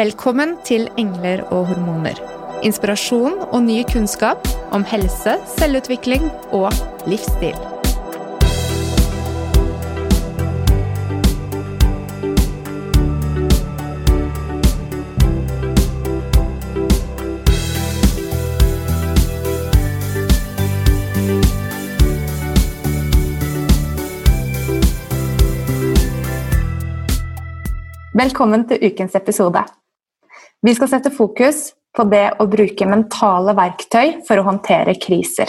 Velkommen til Engler og hormoner. Inspirasjon og ny kunnskap om helse, selvutvikling og livsstil. Velkommen til ukens episode. Vi skal sette fokus på det å bruke mentale verktøy for å håndtere kriser.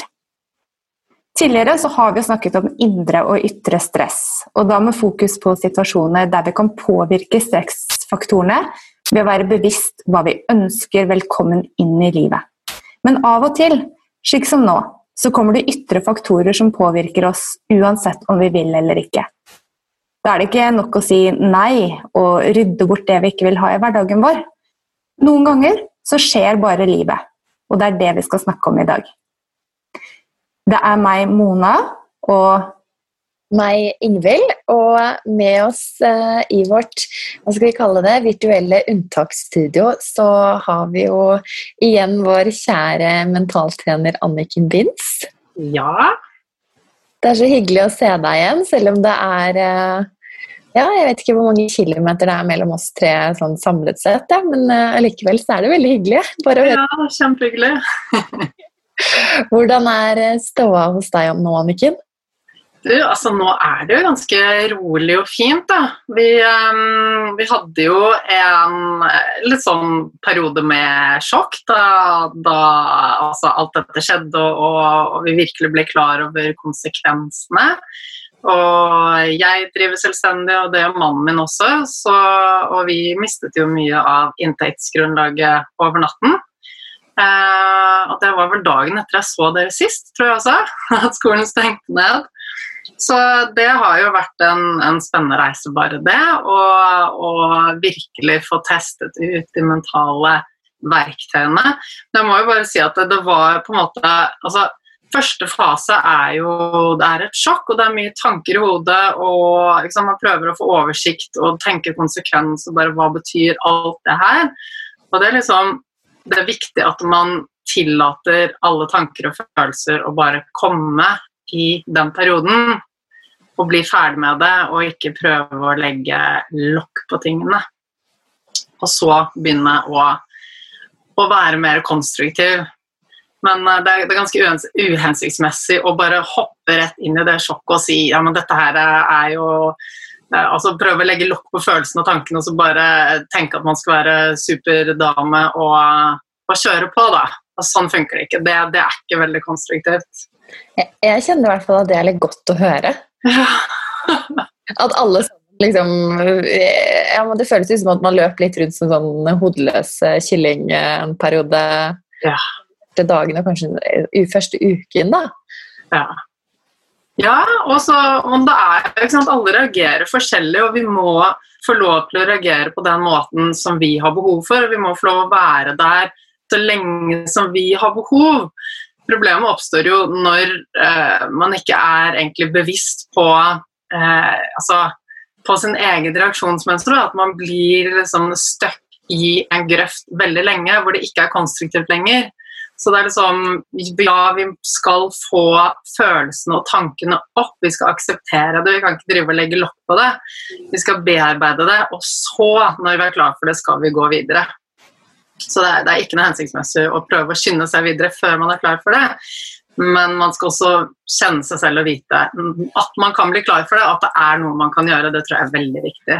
Tidligere så har vi snakket om indre og ytre stress, og da med fokus på situasjoner der vi kan påvirke stressfaktorene ved å være bevisst hva vi ønsker velkommen inn i livet. Men av og til, slik som nå, så kommer det ytre faktorer som påvirker oss uansett om vi vil eller ikke. Da er det ikke nok å si nei og rydde bort det vi ikke vil ha i hverdagen vår. Noen ganger så skjer bare livet, og det er det vi skal snakke om i dag. Det er meg, Mona, og meg, Ingvild, og med oss uh, i vårt hva skal vi kalle det, virtuelle unntaksstudio, så har vi jo igjen vår kjære mentaltrener Anniken Binds. Ja. Det er så hyggelig å se deg igjen, selv om det er uh, ja, jeg vet ikke hvor mange kilometer det er mellom oss tre sånn samlet sett, ja, men allikevel uh, så er det veldig hyggelig. Bare ja, kjempehyggelig. Hvordan er ståa hos deg nå, Anniken? Du, altså Nå er det jo ganske rolig og fint. da. Vi, um, vi hadde jo en litt sånn periode med sjokk da, da altså, alt dette skjedde og, og vi virkelig ble klar over konsekvensene. Og jeg driver selvstendig, og det gjør mannen min også. Så, og vi mistet jo mye av inntektsgrunnlaget over natten. Eh, og det var vel dagen etter jeg så dere sist, tror jeg også, at skolen stengte ned. Så det har jo vært en, en spennende reise, bare det. Å virkelig få testet ut de mentale verktøyene. Men jeg må jo bare si at det, det var på en måte altså, første fase er jo det er et sjokk, og det er mye tanker i hodet. og liksom, Man prøver å få oversikt og tenke konsekvens og bare hva betyr alt det her. Og det er liksom det er viktig at man tillater alle tanker og følelser å bare komme i den perioden. Og bli ferdig med det, og ikke prøve å legge lokk på tingene. Og så begynne å, å være mer konstruktiv men eh, det er, det er ganske uhensiktsmessig å bare hoppe rett inn i det sjokket og si ja, men dette her er jo eh, altså Prøve å legge lokk på følelsene og tankene og så bare tenke at man skal være superdame og, og kjøre på. da. Og sånn funker det ikke. Det, det er ikke veldig konstruktivt. Jeg, jeg, kjenner i hvert fall at det er litt godt å høre. at alle liksom ja, men Det føles ut som at man løper litt rundt som sånn hodeløs kylling en periode. Ja første dagene, kanskje første uken, da. Ja. Ja, og så om det er ikke sant, Alle reagerer forskjellig, og vi må få lov til å reagere på den måten som vi har behov for. Vi må få lov å være der så lenge som vi har behov. Problemet oppstår jo når eh, man ikke er egentlig bevisst på eh, altså, på sin egen reaksjonsmønster. At man blir liksom stuck i en grøft veldig lenge hvor det ikke er konstruktivt lenger. Så det er liksom Ja, vi skal få følelsene og tankene opp. Vi skal akseptere det. Vi kan ikke drive og legge lokk på det. Vi skal bearbeide det, og så, når vi er klar for det, skal vi gå videre. Så det er, det er ikke noe hensiktsmessig å prøve å skynde seg videre før man er klar for det. Men man skal også kjenne seg selv og vite at man kan bli klar for det, at det er noe man kan gjøre. Det tror jeg er veldig viktig.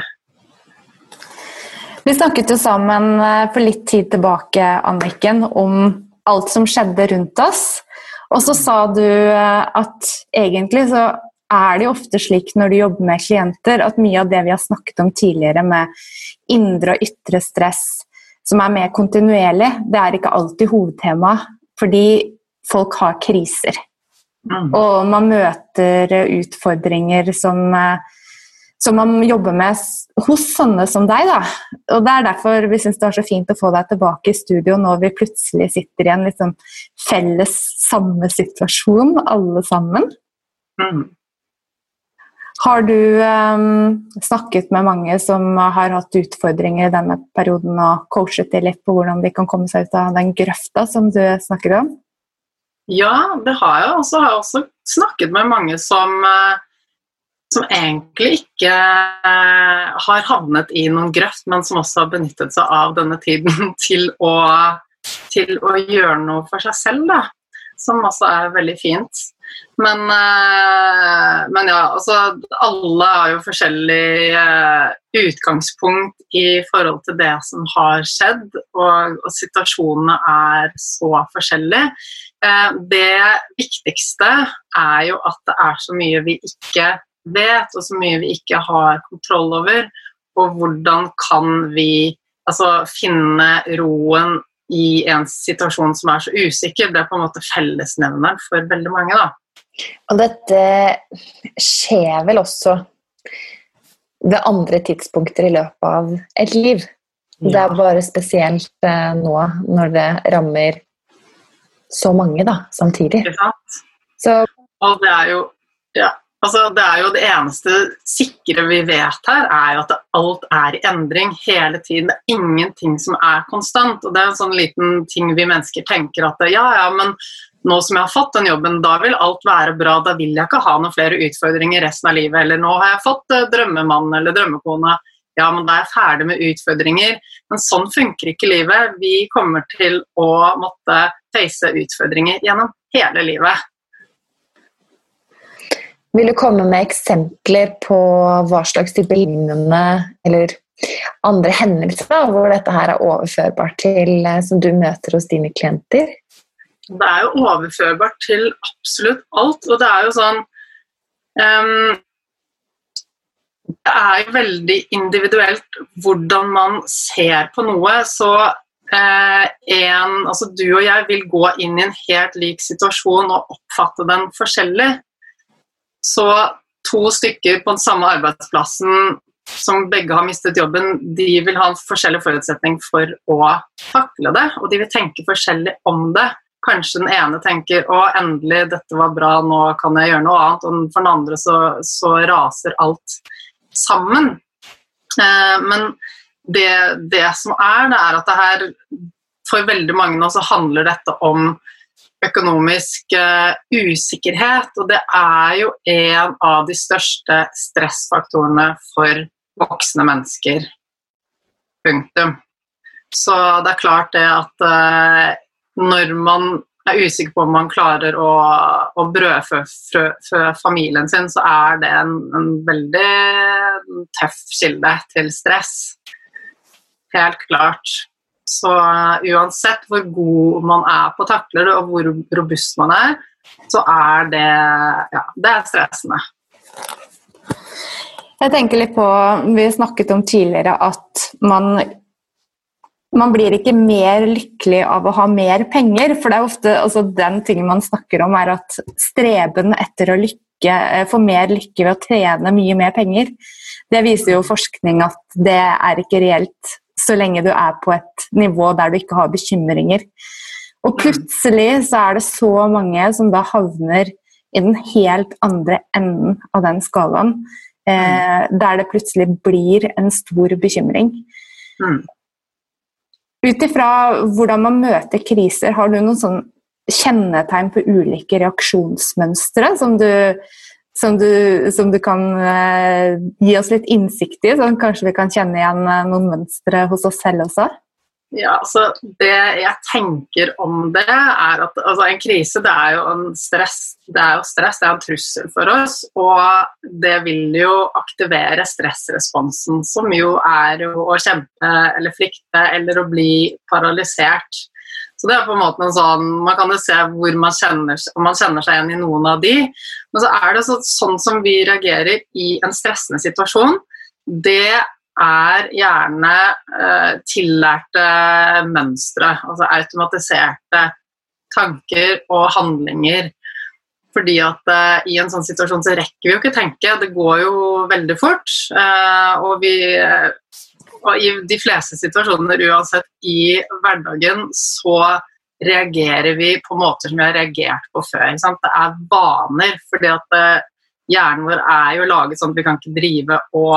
Vi snakket jo sammen eh, for litt tid tilbake Anniken, om alt som skjedde rundt oss. Og så sa du eh, at egentlig så er det jo ofte slik når du jobber med klienter, at mye av det vi har snakket om tidligere med indre og ytre stress, som er mer kontinuerlig, det er ikke alltid hovedtema. Fordi folk har kriser. Mm. Og man møter utfordringer som eh, som man jobber med hos sånne som deg. Da. Og Det er derfor vi syns det var så fint å få deg tilbake i studio når vi plutselig sitter i en liksom felles samme situasjon, alle sammen. Mm. Har du um, snakket med mange som har hatt utfordringer i denne perioden og coachet dem litt på hvordan de kan komme seg ut av den grøfta som du snakker om? Ja, det har jeg. Og så har jeg også snakket med mange som, eh, som egentlig ikke eh, har havnet i noen grøft, men som også har benyttet seg av denne tiden til å, til å gjøre noe for seg selv. Da. Som også er veldig fint. Men, eh, men, ja, altså Alle har jo forskjellig eh, utgangspunkt i forhold til det som har skjedd, og, og situasjonene er så forskjellige. Det viktigste er jo at det er så mye vi ikke vet, og så mye vi ikke har kontroll over. Og hvordan kan vi altså, finne roen i en situasjon som er så usikker. Det er på en måte fellesnevneren for veldig mange. da. Og dette skjer vel også ved andre tidspunkter i løpet av et liv. Det er bare spesielt eh, nå når det rammer så mange da, samtidig. Så, og det er jo ja, altså det er jo det eneste sikre vi vet her, er jo at alt er i endring hele tiden. Det er ingenting som er konstant. og Det er en sånn liten ting vi mennesker tenker at ja, ja, men nå som jeg har fått den jobben, da vil alt være bra. Da vil jeg ikke ha noen flere utfordringer resten av livet. Eller nå har jeg fått uh, drømmemann eller drømmekone. Ja, men da er jeg ferdig med utfordringer. Men sånn funker ikke livet. Vi kommer til å måtte face utfordringer gjennom hele livet. Vil du komme med eksempler på hva slags type lignende eller andre hendelser hvor dette her er overførbart til eh, som du møter hos dine klienter? Det er jo overførbart til absolutt alt. Og det er jo sånn um, Det er jo veldig individuelt hvordan man ser på noe. Så uh, en, altså du og jeg vil gå inn i en helt lik situasjon og oppfatte den forskjellig. Så to stykker på den samme arbeidsplassen som begge har mistet jobben, de vil ha en forskjellig forutsetning for å takle det, og de vil tenke forskjellig om det. Kanskje den ene tenker 'Å, endelig, dette var bra, nå kan jeg gjøre noe annet', og for den andre så, så raser alt sammen. Eh, men det, det, som er, det er at det her For veldig mange nå så handler dette om økonomisk uh, usikkerhet, og det er jo en av de største stressfaktorene for voksne mennesker. Punktum. Så det er klart det at uh, når man er usikker på om man klarer å, å brødfø familien sin, så er det en, en, veldig tøff kilde til stress. Helt klart. Så uh, uansett hvor god man er på å takle det, og hvor robust man er, så er det, ja, det er stressende. Jeg tenker litt på, Vi snakket om tidligere at man man blir ikke mer lykkelig av å ha mer penger. For det er ofte altså, den tingen man snakker om, er at streben etter å lykke, eh, få mer lykke ved å trene mye mer penger, det viser jo forskning at det er ikke reelt så lenge du er på et nivå der du ikke har bekymringer. Og plutselig så er det så mange som da havner i den helt andre enden av den skalaen. Eh, der det plutselig blir en stor bekymring. Mm. Ut ifra hvordan man møter kriser, har du noen sånn kjennetegn på ulike reaksjonsmønstre som du, som du, som du kan uh, gi oss litt innsikt i, så kanskje vi kan kjenne igjen uh, noen mønstre hos oss selv også? Ja, altså Det jeg tenker om det, er at altså, en krise det er jo en stress. Det er jo stress, det er en trussel for oss. Og det vil jo aktivere stressresponsen, som jo er jo å kjempe eller flykte eller å bli paralysert. Så det er på en måte en sånn, Man kan jo se hvor man kjenner, om man kjenner seg igjen i noen av de. Men så er det så, sånn som vi reagerer i en stressende situasjon. Det er gjerne eh, tillærte mønstre, altså automatiserte tanker og handlinger. Fordi at eh, i en sånn situasjon så rekker vi jo ikke tenke, det går jo veldig fort. Eh, og, vi, og i de fleste situasjoner, uansett i hverdagen, så reagerer vi på måter som vi har reagert på før. Det er vaner. fordi at hjernen vår er jo laget sånn at vi kan ikke drive og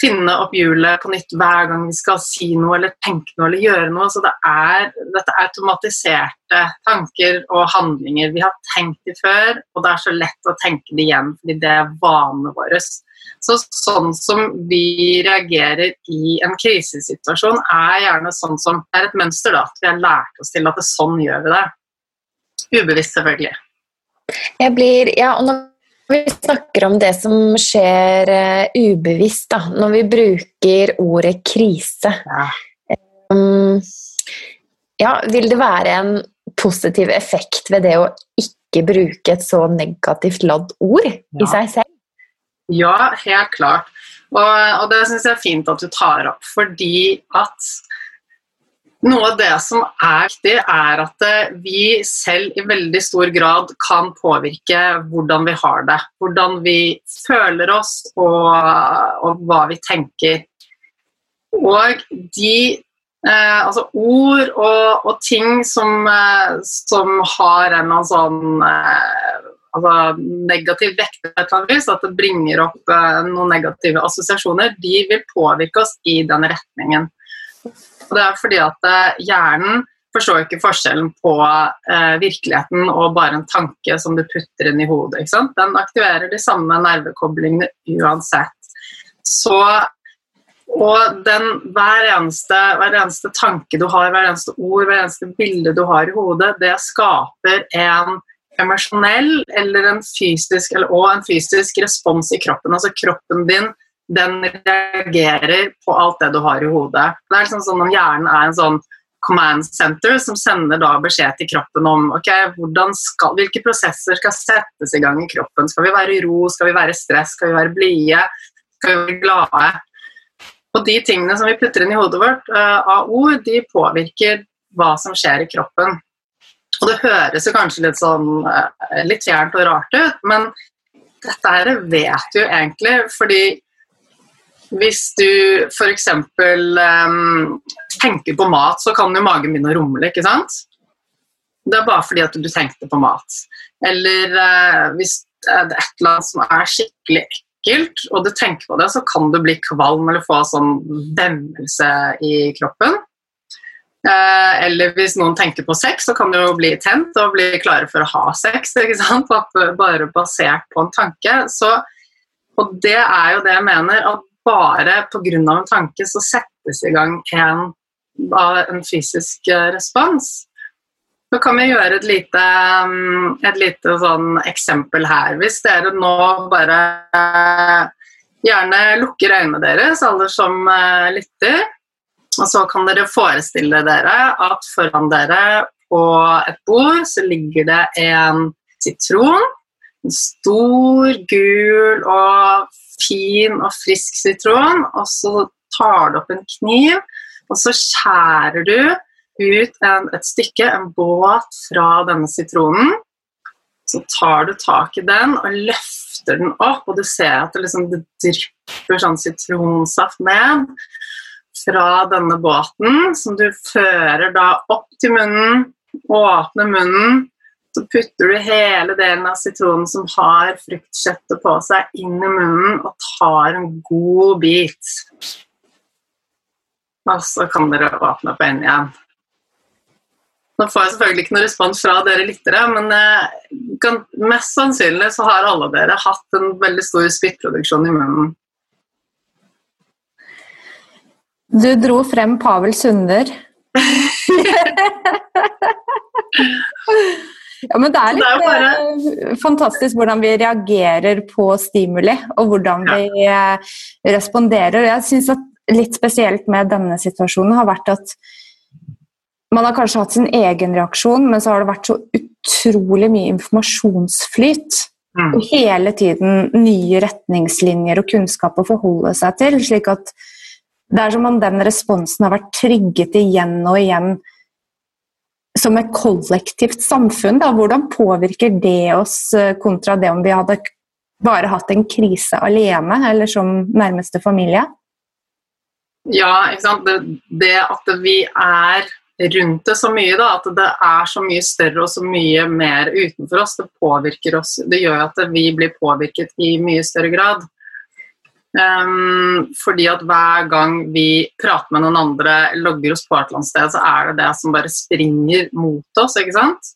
finne opp hjulet på nytt hver gang vi skal si noe eller tenke noe eller gjøre noe. Så det er dette automatiserte tanker og handlinger vi har tenkt i før, og det er så lett å tenke det igjen fordi det er vanene våre. Så sånn som vi reagerer i en krisesituasjon, er gjerne sånn som det er et mønster. da, At vi har lært oss til at det, sånn gjør vi det. Ubevisst, selvfølgelig. Jeg blir, ja, og når vi snakker om det som skjer uh, ubevisst, da, når vi bruker ordet krise ja. Um, ja, vil det være en positiv effekt ved det å ikke bruke et så negativt ladd ord ja. i seg selv? Ja, helt klart. Og, og det syns jeg er fint at du tar opp, fordi at noe av det som er viktig, er at eh, vi selv i veldig stor grad kan påvirke hvordan vi har det. Hvordan vi føler oss og, og hva vi tenker. Og de eh, altså ord og, og ting som, eh, som, har en sånn eh, altså negativ vekt, at det bringer opp eh, noen negative assosiasjoner, de vil påvirke oss i den retningen. Og det er fordi at eh, hjernen forstår ikke forskjellen på eh, virkeligheten og bare en tanke som du putter inn i hodet. Ikke sant? Den aktiverer de samme nervekoblingene uansett. Så og den, hver, eneste, hver, eneste, tanke du har, hver eneste ord, hver eneste bilde du har i hodet, det skaper en emosjonell eller en fysisk, eller, og en fysisk respons i kroppen. Altså kroppen din den reagerer på alt det du har i hodet. Det er liksom sånn om Hjernen er en sånn command center som sender da beskjed til kroppen om okay, skal, hvilke prosesser skal settes i gang i kroppen. Skal vi være i ro, skal vi være i stress, skal vi være blide, skal vi være glade? Og de tingene som vi putter inn i hodet vårt uh, av ord, de påvirker hva som skjer i kroppen. Og det høres jo kanskje litt sånn uh, litt fjernt og rart ut, men dette her vet du egentlig fordi hvis du f.eks. Um, ehm, tenker på mat, så kan jo magen begynne å rumle. ikke sant? Det er bare fordi at du tenkte på mat. Eller uh, hvis det er et eller annet som er skikkelig ekkelt, og du tenker på det, så kan du bli kvalm eller få sånn vemmelse i kroppen. Uh, eller hvis noen tenker på sex, så kan du jo bli tent og bli klare for å ha sex. ikke sant? Bare basert på en tanke. Så, og det er jo det jeg mener, at bare pga. en tanke så settes i gang en, en fysisk eh, respons. Så kan vi gjøre et lite, mm, et lite sånn eksempel her. Hvis dere nå bare gjerne lukker øynene deres, alle som uh, lytter, og så kan dere forestille dere at foran dere på et bord så ligger det en sitron. En stor, gul og fin og frisk sitron, og så tar du opp en kniv, og så skjærer du ut en, et stykke, en båt, fra denne sitronen. Så tar du tak i den og løfter den opp, og du ser at det, liksom, det drypper sånn sitronsaft ned fra denne båten, som du fører da opp til munnen, åpner munnen, så putter du hele delen av sitronen som har fruktkjøttet på seg, inn i munnen og tar en god bit. Og så kan dere åpne opp øynene igjen. Nå får jeg selvfølgelig ikke noen respons fra dere lyttere, men eh, mest sannsynlig så har alle dere hatt en veldig stor spyttproduksjon i munnen. Du dro frem Pavel Sunder. Ja, men Det er litt det er bare... Eh, fantastisk hvordan vi reagerer på stimuli, og hvordan vi eh, responderer. Jeg synes at Litt spesielt med denne situasjonen har vært at man har kanskje hatt sin egen reaksjon, men så har det vært så utrolig mye informasjonsflyt. Mm. Og hele tiden nye retningslinjer og kunnskap å forholde seg til. slik at det er som om den responsen har vært trigget igjen og igjen som et kollektivt samfunn. Da. Hvordan påvirker det oss eh, kontra det om vi hadde bare hatt en krise alene eller som nærmeste familie? Ja, ikke sant. Det, det at vi er rundt det så mye, da, at det er så mye større og så mye mer utenfor oss. Det påvirker oss. Det gjør at vi blir påvirket i mye større grad. Um, fordi at hver gang vi prater med noen andre, logger oss på et eller annet sted, så er det det som bare springer mot oss. ikke sant?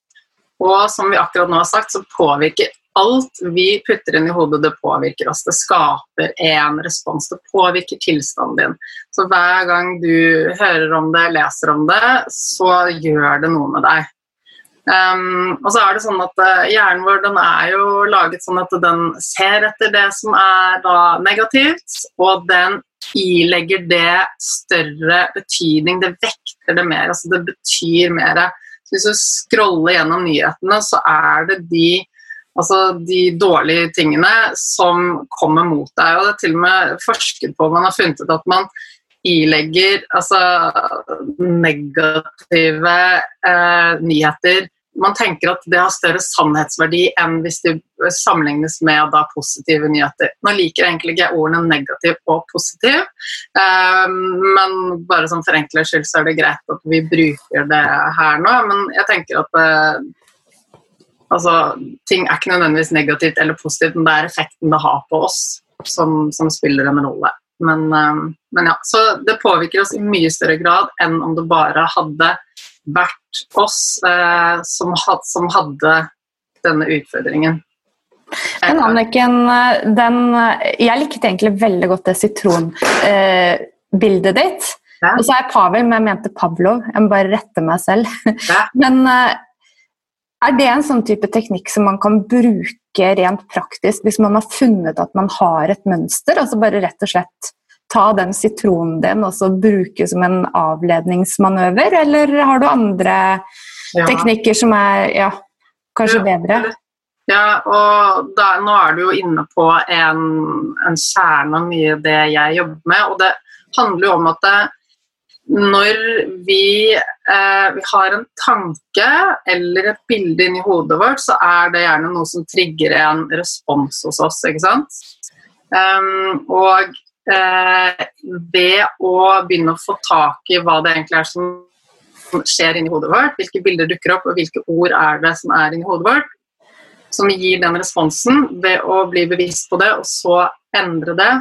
Og som vi akkurat nå har sagt, så påvirker alt vi putter inn i hodet, det påvirker oss. Det skaper en respons. Det påvirker tilstanden din. Så hver gang du hører om det, leser om det, så gjør det noe med deg. Um, og så er det sånn at uh, Hjernen vår den er jo laget sånn at den ser etter det som er da negativt, og den ilegger det større betydning. Det vekter det mer. altså Det betyr mer. Så hvis du scroller gjennom nyhetene, så er det de, altså de dårlige tingene som kommer mot deg. og Det er til og med forsket på, man har funnet ut at man ilegger altså, negative eh, nyheter man tenker at det har større sannhetsverdi enn hvis det sammenlignes med da, positive nyheter. Nå liker jeg egentlig ikke ordene negativ og positiv, um, men bare som for enkelhets skyld så er det greit at vi bruker det her nå. Men jeg tenker at uh, altså, ting er ikke nødvendigvis negativt eller positivt, men det er effekten det har på oss som, som spiller en rolle. Men, um, men, ja, så det påvirker oss i mye større grad enn om det bare hadde vært oss eh, som, had, som, hadde denne utfordringen. Men Anniken, den, jeg likte egentlig veldig godt det sitronbildet eh, ditt. Ja. Og så er jeg Pavel, men jeg mente Pavlov. Jeg må bare rette meg selv. Ja. Men eh, er det en sånn type teknikk som man kan bruke rent praktisk hvis man har funnet at man har et mønster? Altså bare rett og slett ta den sitronen din og så bruke som en avledningsmanøver, eller har du andre ja. teknikker som er ja, kanskje bedre? Ja, og da, nå er du jo inne på en, en kjerne av mye det jeg jobber med. Og det handler jo om at det, når vi, eh, vi, har en tanke eller et bilde inni hodet vårt, så er det gjerne noe som trigger en respons hos oss. ikke sant? Um, og ved å begynne å få tak i hva det egentlig er som skjer inni hodet vårt, hvilke bilder dukker opp, og hvilke ord er det som er inni hodet vårt, som gir den responsen, ved å bli bevisst på det og så endre det,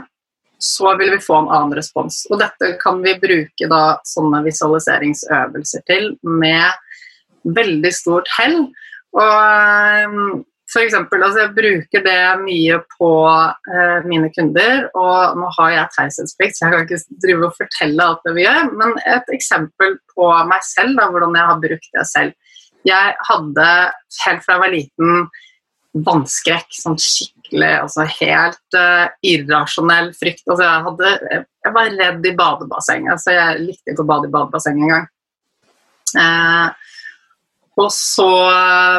så vil vi få en annen respons. Og dette kan vi bruke da sånne visualiseringsøvelser til med veldig stort hell. Og for eksempel, altså jeg bruker det mye på eh, mine kunder, og nå har jeg taushetsplikt, så jeg kan ikke drive og fortelle alt det vi gjør, men et eksempel på meg selv, da, hvordan jeg har brukt det selv. Jeg hadde helt fra jeg var liten vannskrekk, sånn skikkelig, altså helt uh, irrasjonell frykt. Altså jeg, hadde, jeg, var redd i badebassenget, så jeg likte ikke å bade i badebasseng engang. Uh, og så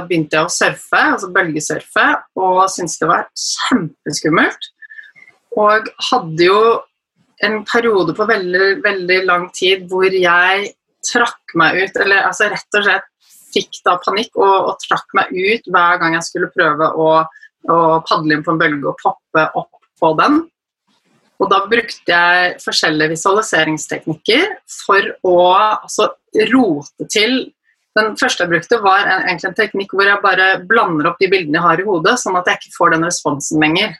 begynte jeg å surfe, altså bølgesurfe, og syntes det var kjempeskummelt. Og hadde jo en periode på veldig, veldig lang tid hvor jeg trakk meg ut, eller altså rett og slett fikk da panikk og, og trakk meg ut hver gang jeg skulle prøve å, å padle inn på en bølge og poppe opp på den. Og da brukte jeg forskjellige visualiseringsteknikker for å altså, rote til den første jeg brukte, var en, egentlig en teknikk hvor jeg bare blander opp de bildene jeg har i hodet, sånn at jeg ikke får den responsen lenger.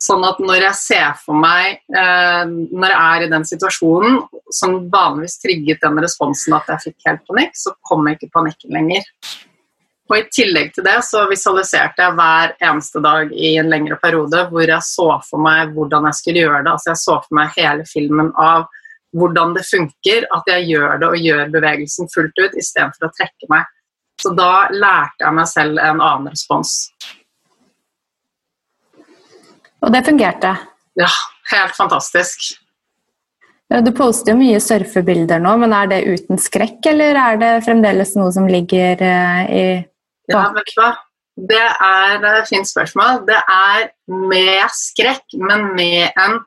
Sånn at når jeg ser for meg, eh, når jeg er i den situasjonen som vanligvis trigget den responsen at jeg fikk helt panikk, så kommer ikke panikken lenger. Og I tillegg til det så visualiserte jeg hver eneste dag i en lengre periode hvor jeg så for meg hvordan jeg skulle gjøre det. Altså Jeg så for meg hele filmen av hvordan det funker, at jeg gjør det og gjør bevegelsen fullt ut istedenfor å trekke meg. Så da lærte jeg meg selv en annen respons. Og det fungerte? Ja, helt fantastisk. Du poster jo mye surfebilder nå, men er det uten skrekk, eller er det fremdeles noe som ligger uh, i Ja, vet du hva. Det er et fint spørsmål. Det er med skrekk, men med en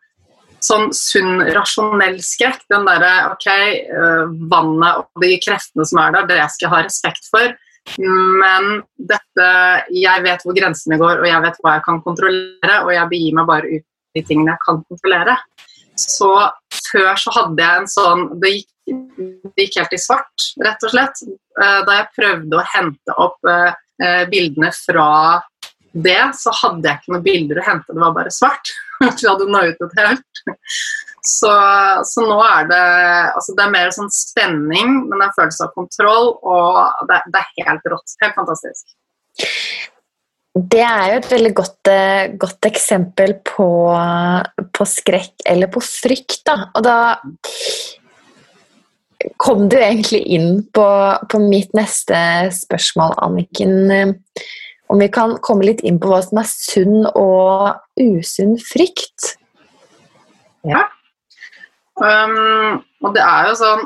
sånn sunn, rasjonell skrekk. Den derre ok, uh, vannet og de kreftene som er der, det skal jeg ha respekt for. Men dette Jeg vet hvor grensene går, og jeg vet hva jeg kan kontrollere, og jeg begir meg bare ut de tingene jeg kan kontrollere. Så før så hadde jeg en sånn Det gikk det gikk helt i svart, rett og slett. Eh, da jeg prøvde å hente opp eh, bildene fra det, så hadde jeg ikke noen bilder å hente, det var bare svart. Vi hadde nøytet helt. Så, så, nå er det altså Det er mer sånn spenning, men det er en følelse av kontroll, og det, det er helt rått. Helt fantastisk. Det er jo et veldig godt, eh, godt eksempel på, på, skrekk eller på frykt. Da. Og da kom du egentlig inn på, på, mitt neste spørsmål, Anniken. Om vi kan komme litt inn på hva som er sunn og usunn frykt? Ja. Um, og det er jo sånn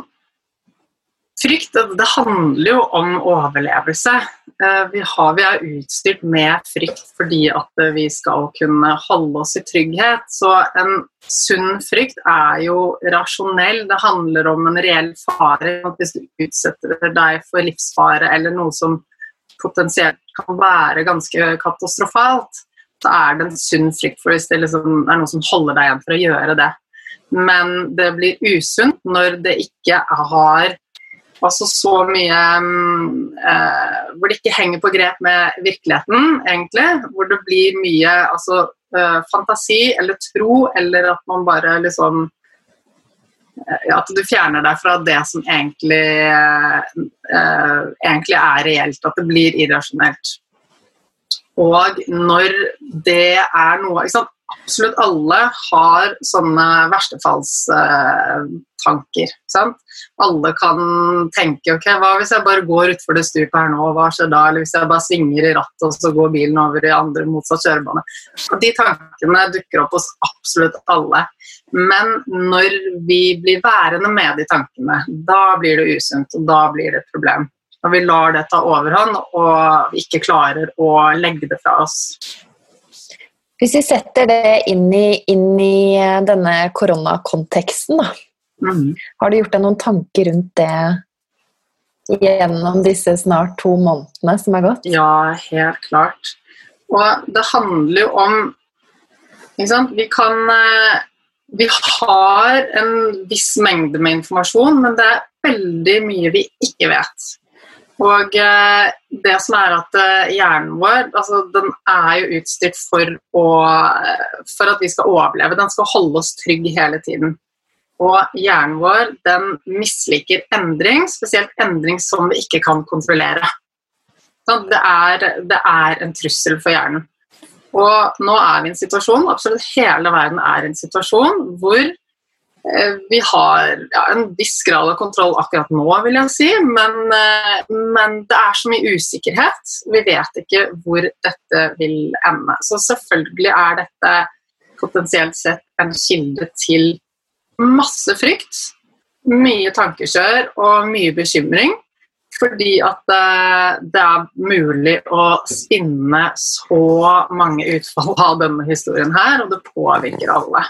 Frykt det handler jo om overlevelse. Eh, vi, har, vi, er utstyrt med frykt fordi at vi skal kunne holde oss i trygghet. Så en sunn frykt er jo rasjonell. Det handler om en reell fare. At hvis du utsetter deg for livsfare eller noe som potensielt kan være ganske katastrofalt, så er det en sunn frykt for hvis det liksom er noe som holder deg igjen for å gjøre det. Men det blir usunt når det ikke har altså så mye eh, Hvor det ikke henger på grep med virkeligheten, egentlig. Hvor det blir mye altså, eh, fantasi eller tro, eller at man bare liksom At du fjerner deg fra det som egentlig, eh, egentlig er reelt. At det blir irrasjonelt. Og når det er noe ikke sant? Absolutt alle har sånne verstefallstanker. Sant? alle kan tenke ok, hva hvis jeg bare går utfor det stupet her nå, hva skjer da? Eller hvis jeg bare svinger i rattet, og så går bilen over i andre motsatt kjørebane. Og de tankene dukker opp hos absolutt alle. Men når vi blir værende med de tankene, da blir det usunt, og da blir det et problem. Når vi lar det ta overhånd og ikke klarer å legge det fra oss. Hvis vi setter det inn i, inn i eh, denne koronakonteksten, da. Mm. Har du gjort deg noen tanker rundt det gjennom disse snart to månedene som er gått? Ja, helt klart. Og det handler jo om ikke sant? Vi kan eh, Vi har en viss mengde med informasjon, men det er veldig mye vi ikke vet. Og eh, det som er at eh, hjernen vår altså, den er jo utstyrt for, å, eh, for at vi skal overleve. Den skal holde oss trygg hele tiden. Og hjernen vår den misliker endring, spesielt endring som vi ikke kan kontrollere. Det er, det er en trussel for hjernen. Og nå er vi i en situasjon, absolutt hele verden er i en situasjon, hvor vi har ja, en viss grad av kontroll akkurat nå, vil jeg si, men, eh, men, det er så mye usikkerhet. Vi vet ikke hvor dette vil ende. Så selvfølgelig er dette potensielt sett en kilde til masse frykt, mye tankekjør og mye bekymring. Fordi at eh, det er mulig å spinne så mange utfall av denne historien her, og det påvirker alle.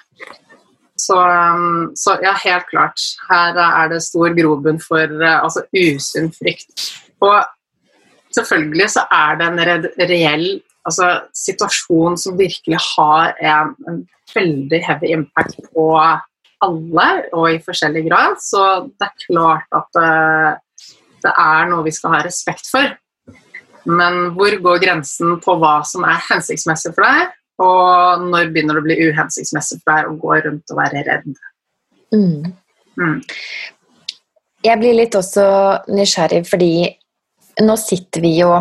Så, um, så, ja, helt klart. Her er det stor grobunn for uh, altså, usunn frykt. Og selvfølgelig så er det en reell altså, situasjon som virkelig har en, en, veldig heavy impact på alle, og i forskjellig grad. Så det er klart at uh, det er noe vi skal ha respekt for. Men hvor går grensen på hva som er hensiktsmessig for deg, og når begynner det å bli uhensiktsmessig for deg å gå rundt og være redd? Mm. Mm. Jeg blir litt også nysgjerrig, fordi nå sitter vi jo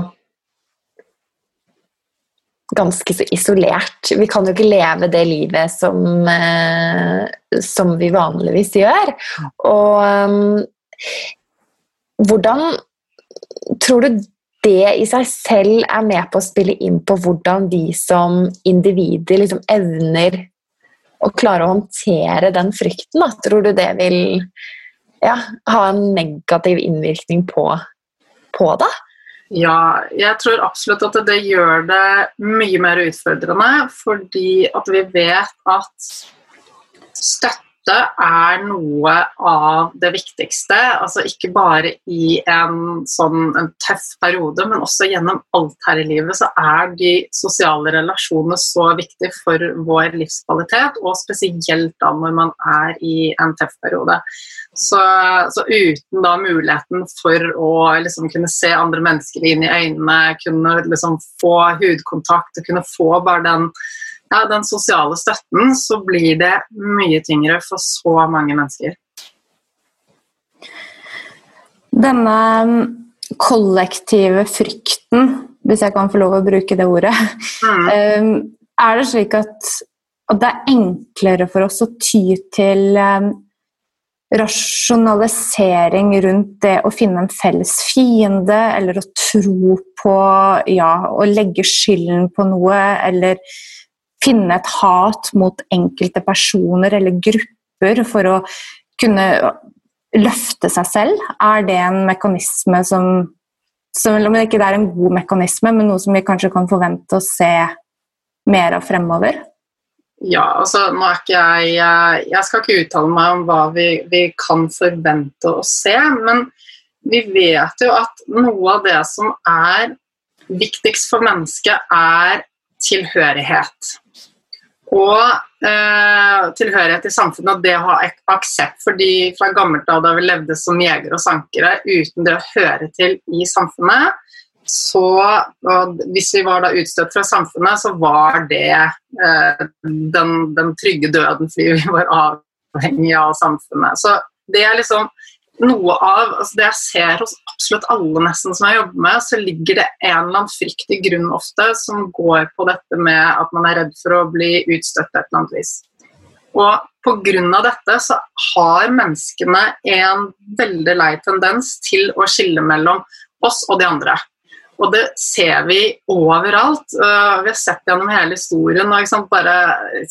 ganske så isolert. Vi kan jo ikke leve det livet som, eh, som vi vanligvis gjør. Og um, hvordan tror du det i seg selv er med på å spille inn på hvordan vi som individer liksom evner å klare å håndtere den frykten. Da. Tror du det vil ja, ha en negativ innvirkning på, på det? Ja, jeg tror absolutt at det gjør det mye mer utfordrende, fordi at vi vet at støtte støtte er noe av det viktigste. Altså ikke bare i en sånn en tøff periode, men også gjennom alt her i livet så er de sosiale relasjonene så viktige for vår livskvalitet, og spesielt da når man er i en tøff periode. Så, så uten da muligheten for å liksom kunne se andre mennesker inn i øynene, kunne liksom få hudkontakt og kunne få bare den ja, den sosiale støtten, så blir det mye tyngre for så mange mennesker. Denne kollektive frykten, hvis jeg kan få lov å bruke det ordet, mm. Ehm, er det slik at, at, det er enklere for oss å ty til um, rasjonalisering rundt det å finne en felles fiende, eller å tro på Ja, å legge skylden på noe, eller finne et hat mot enkelte personer eller grupper for å kunne løfte seg selv? Er det en mekanisme som Selv om det ikke er en god mekanisme, men noe som vi kanskje kan forvente å se mer av fremover? Ja, altså nå er ikke jeg Jeg skal ikke uttale meg om hva vi, vi kan forvente å se, men vi vet jo at noe av det som er viktigst for mennesket, er tilhørighet. Og eh, tilhørighet til samfunnet og det å ha et aksept. fordi Fra gammelt av da vi levde som jegere og sankere uten det å høre til i samfunnet, så Hvis vi var da utstøtt fra samfunnet, så var det eh, den, den, trygge døden fordi vi var avhengig av samfunnet. Så det er liksom noe av altså Det jeg ser hos absolutt alle nesten som jeg jobber med, så ligger det en eller annen frykt i grunn ofte som går på dette med at man er redd for å bli utstøtt et eller annet vis. Og pga. dette så har menneskene en veldig lei tendens til å skille mellom oss og de andre. Og det ser vi overalt. Uh, vi har sett det gjennom hele historien. Og, bare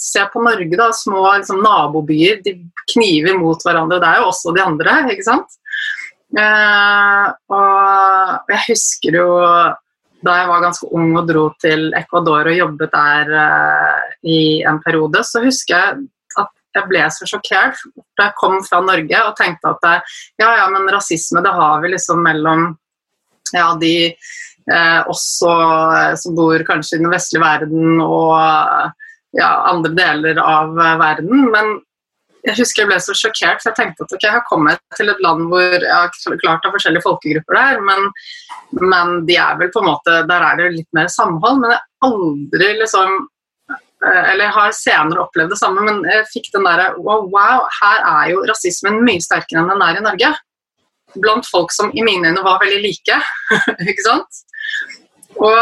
Se på Norge, da. Små liksom, nabobyer. De kniver mot hverandre. Det er jo også de andre, ikke sant? Uh, og jeg husker jo da jeg var ganske ung og dro til Ecuador og jobbet der uh, i en periode, så husker jeg at jeg ble så sjokkert da jeg kom fra Norge og tenkte at ja, ja, men rasisme det har vi liksom mellom ja, de også eh, som bor kanskje i den vestlige verden og eh, ja, andre deler av eh, verden. Men jeg husker jeg ble så sjokkert, for jeg tenkte at ok, jeg har kommet til et land hvor jeg har klart å ha forskjellige folkegrupper der, men, men, de er vel på en måte, der er det litt mer samhold. Men jeg aldri liksom eller jeg har senere opplevd det samme, men jeg fikk den derre wow, wow, her er jo rasismen mye sterkere enn den er i Norge. Blant folk som i mine øyne var veldig like. ikke sant? Og,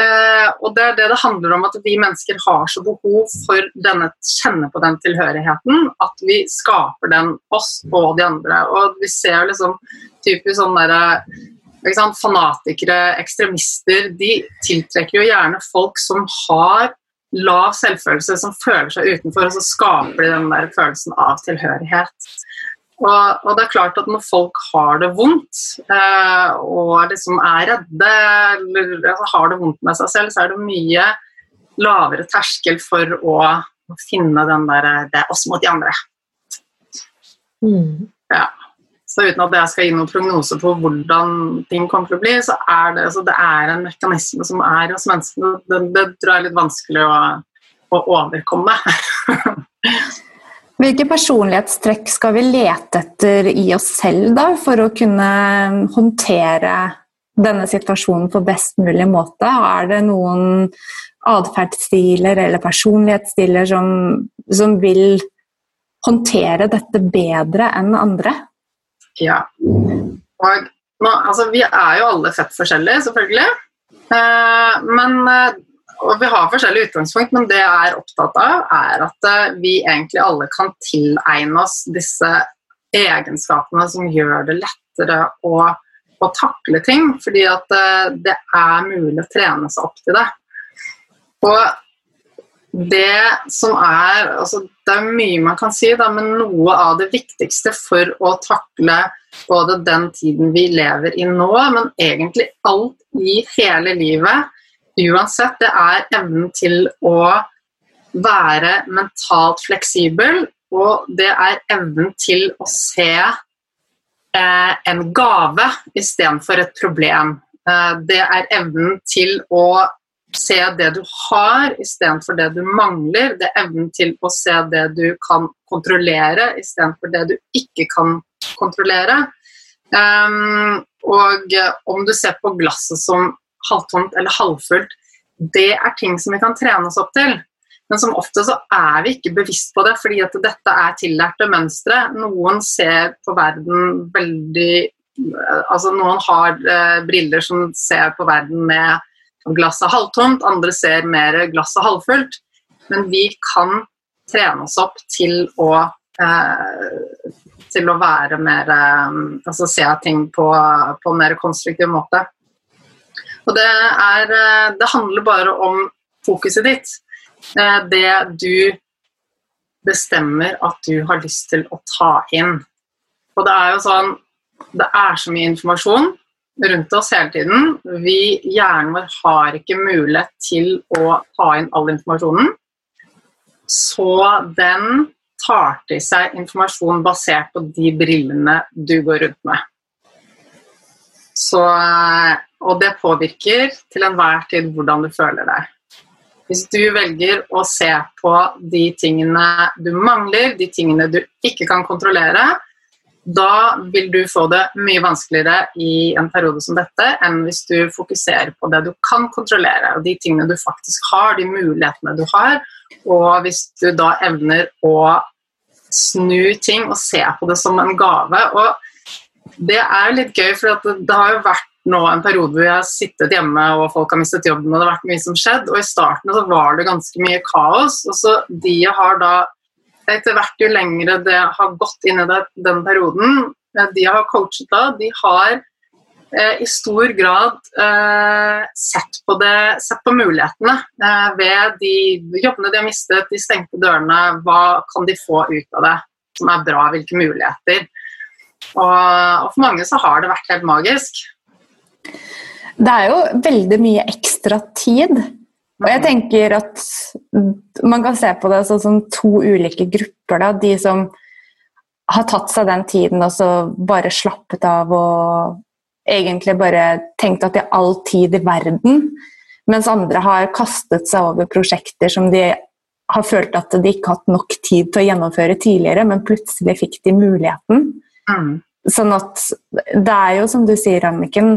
eh, og, det er det det handler om, at vi mennesker har så behov for denne, kjenne på den tilhørigheten at vi skaper den, oss og de andre. Og vi ser liksom typisk sånn derre Fanatikere, ekstremister, de tiltrekker jo gjerne folk som har lav selvfølelse, som føler seg utenfor, og så skaper de den der følelsen av tilhørighet. Og, og, det er klart at når folk har det vondt eh, og liksom er redde eller altså, har det vondt med seg selv, så er det mye lavere terskel for å, finne den der Det er oss mot de andre. Mm. Ja. Så uten at jeg skal gi noen prognose på hvordan ting kommer til å bli, så er det, altså, det er en mekanisme som er hos menneskene. Det, det tror jeg er litt vanskelig å, å overkomme. Hvilke personlighetstrekk skal vi lete etter i oss selv da, for å kunne håndtere denne situasjonen på best mulig måte? Er det noen atferdsstiler eller personlighetsstiler som, som, vil håndtere dette bedre enn andre? Ja. Og, altså, vi er jo alle fett forskjellige, selvfølgelig. Eh, men eh, og vi har forskjellige utgangspunkt, men det jeg er opptatt av, er at eh, vi egentlig alle kan tilegne oss disse egenskapene som gjør det lettere å, å takle ting. Fordi at eh, det er mulig å trene seg opp til det. Og det som er altså Det er mye man kan si, da, men noe av det viktigste for å takle både den tiden vi lever i nå, men egentlig alt i hele livet, uansett, det er evnen til å være mentalt fleksibel og det er evnen til å se eh, en gave istedenfor et problem. Eh, det er evnen til å se det du har istedenfor det du mangler. Det er evnen til å se det du kan kontrollere istedenfor det du ikke kan kontrollere. Um, og om du ser på glasset som halvtomt eller halvfullt, det er ting som vi kan trene oss opp til. Men som ofte så er vi ikke bevisst på det, fordi at dette er tillærte mønstre. Noen ser på verden veldig Altså noen har eh, briller som ser på verden med glasset halvtomt, andre ser mer glasset halvfullt. Men vi kan trene oss opp til å eh, til å være mer eh, Altså se ting på, på en mer konstruktiv måte. Og det er eh, Det handler bare om fokuset ditt. Eh, det du bestemmer at du har lyst til å ta inn. Og det er jo sånn Det er så mye informasjon rundt oss hele tiden. Vi, hjernen vår har ikke mulighet til å ta inn all informasjonen. Så den tar til seg informasjon basert på de brillene du går rundt med. Så, og det påvirker til enhver tid hvordan du føler deg. Hvis du velger å se på de tingene du mangler, de tingene du ikke kan kontrollere, da vil du få det mye vanskeligere i en periode som dette enn hvis du fokuserer på det du kan kontrollere, og de tingene du faktisk har, de mulighetene du har. Og hvis du da evner å snu ting og se på det som en gave. Og det er litt gøy, for det, det har jo vært nå en periode hvor jeg har sittet hjemme og folk har mistet jobben og det har vært mye som skjedd. Og i starten så var det ganske mye kaos. Og så de har da etter hvert jo lengre det har gått inn i det, den perioden, eh, de har coachet da, de har eh, i stor grad eh, sett, på det, sett på mulighetene eh, ved de jobbene de har mistet, de stengte dørene. Hva kan de få ut av det som er bra? Hvilke muligheter? Og, og for mange så har det vært helt magisk. Det er jo veldig mye ekstra tid og jeg tenker at man kan se på det sånn som to ulike grupper. Da. De som har tatt seg den tiden og så bare slappet av og egentlig bare tenkt at de har all tid i verden. Mens andre har kastet seg over prosjekter som de har følt at de ikke har hatt nok tid til å gjennomføre tidligere, men plutselig fikk de muligheten. Mm. Sånn at det er jo som du sier, Anniken,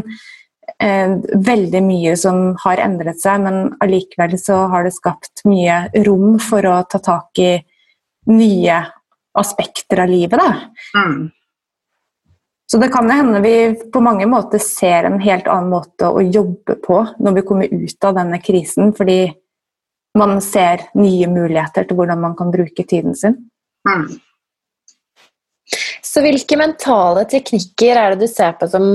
eh, veldig mye som har endret seg, men allikevel så har det skapt mye rom for å ta tak i nye aspekter av livet. Da. Mm. Så det kan hende vi på mange måter ser en helt annen måte å jobbe på når vi kommer ut av denne krisen, fordi man ser nye muligheter til hvordan man kan bruke tiden sin. Mm. Så hvilke mentale teknikker er det du ser på som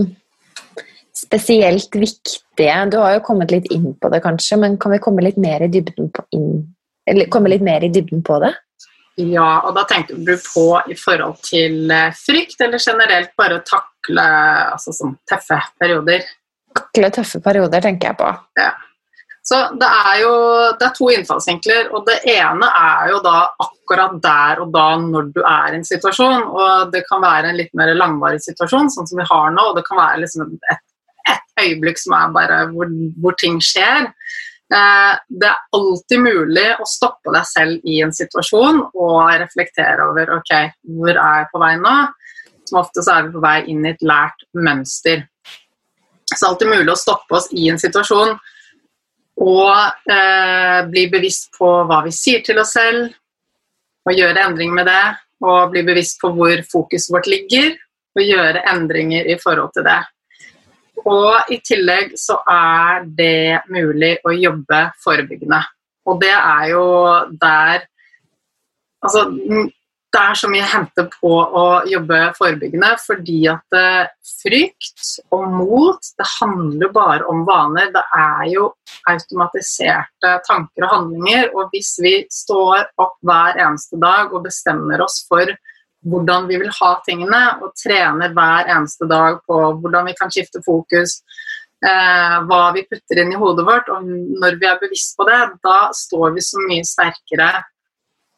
spesielt viktige? Du har jo kommet litt inn på det, kanskje, men kan vi komme litt mer i dybden på, inn, komme litt mer i dybden på det? Ja, og da tenker du på i forhold til eh, frykt, eller generelt bare å takle altså, sånn tøffe perioder? Takle tøffe perioder, tenker jeg på. Ja. Så det er jo det er to innfallsvinkler, og det ene er jo da akkurat der og da når du er i en situasjon. Og det kan være en litt mer langvarig situasjon, sånn som vi har nå, og det kan være liksom et et øyeblikk som er bare hvor, hvor ting skjer. Eh, det er alltid mulig å stoppe deg selv i en situasjon og reflektere over ok, hvor er jeg på vei nå. Som ofte så er vi på vei inn i et lært mønster. Så det er alltid mulig å stoppe oss i en situasjon og eh, bli bevisst på hva vi sier til oss selv, og gjøre endringer med det. Og bli bevisst på hvor fokuset vårt ligger, og gjøre endringer i forhold til det. Og i tillegg så er det mulig å jobbe forebyggende. Og det er jo der Altså, det er så mye å hente på å jobbe forebyggende, fordi at eh, frykt og mot, det handler bare om vaner. Det er jo automatiserte tanker og handlinger. Og hvis vi står opp hver eneste dag og bestemmer oss for hvordan vi vil ha tingene, og trener hver eneste dag på hvordan vi kan skifte fokus, eh, hva vi putter inn i hodet vårt. Og når vi er bevisst på det, da står vi så mye sterkere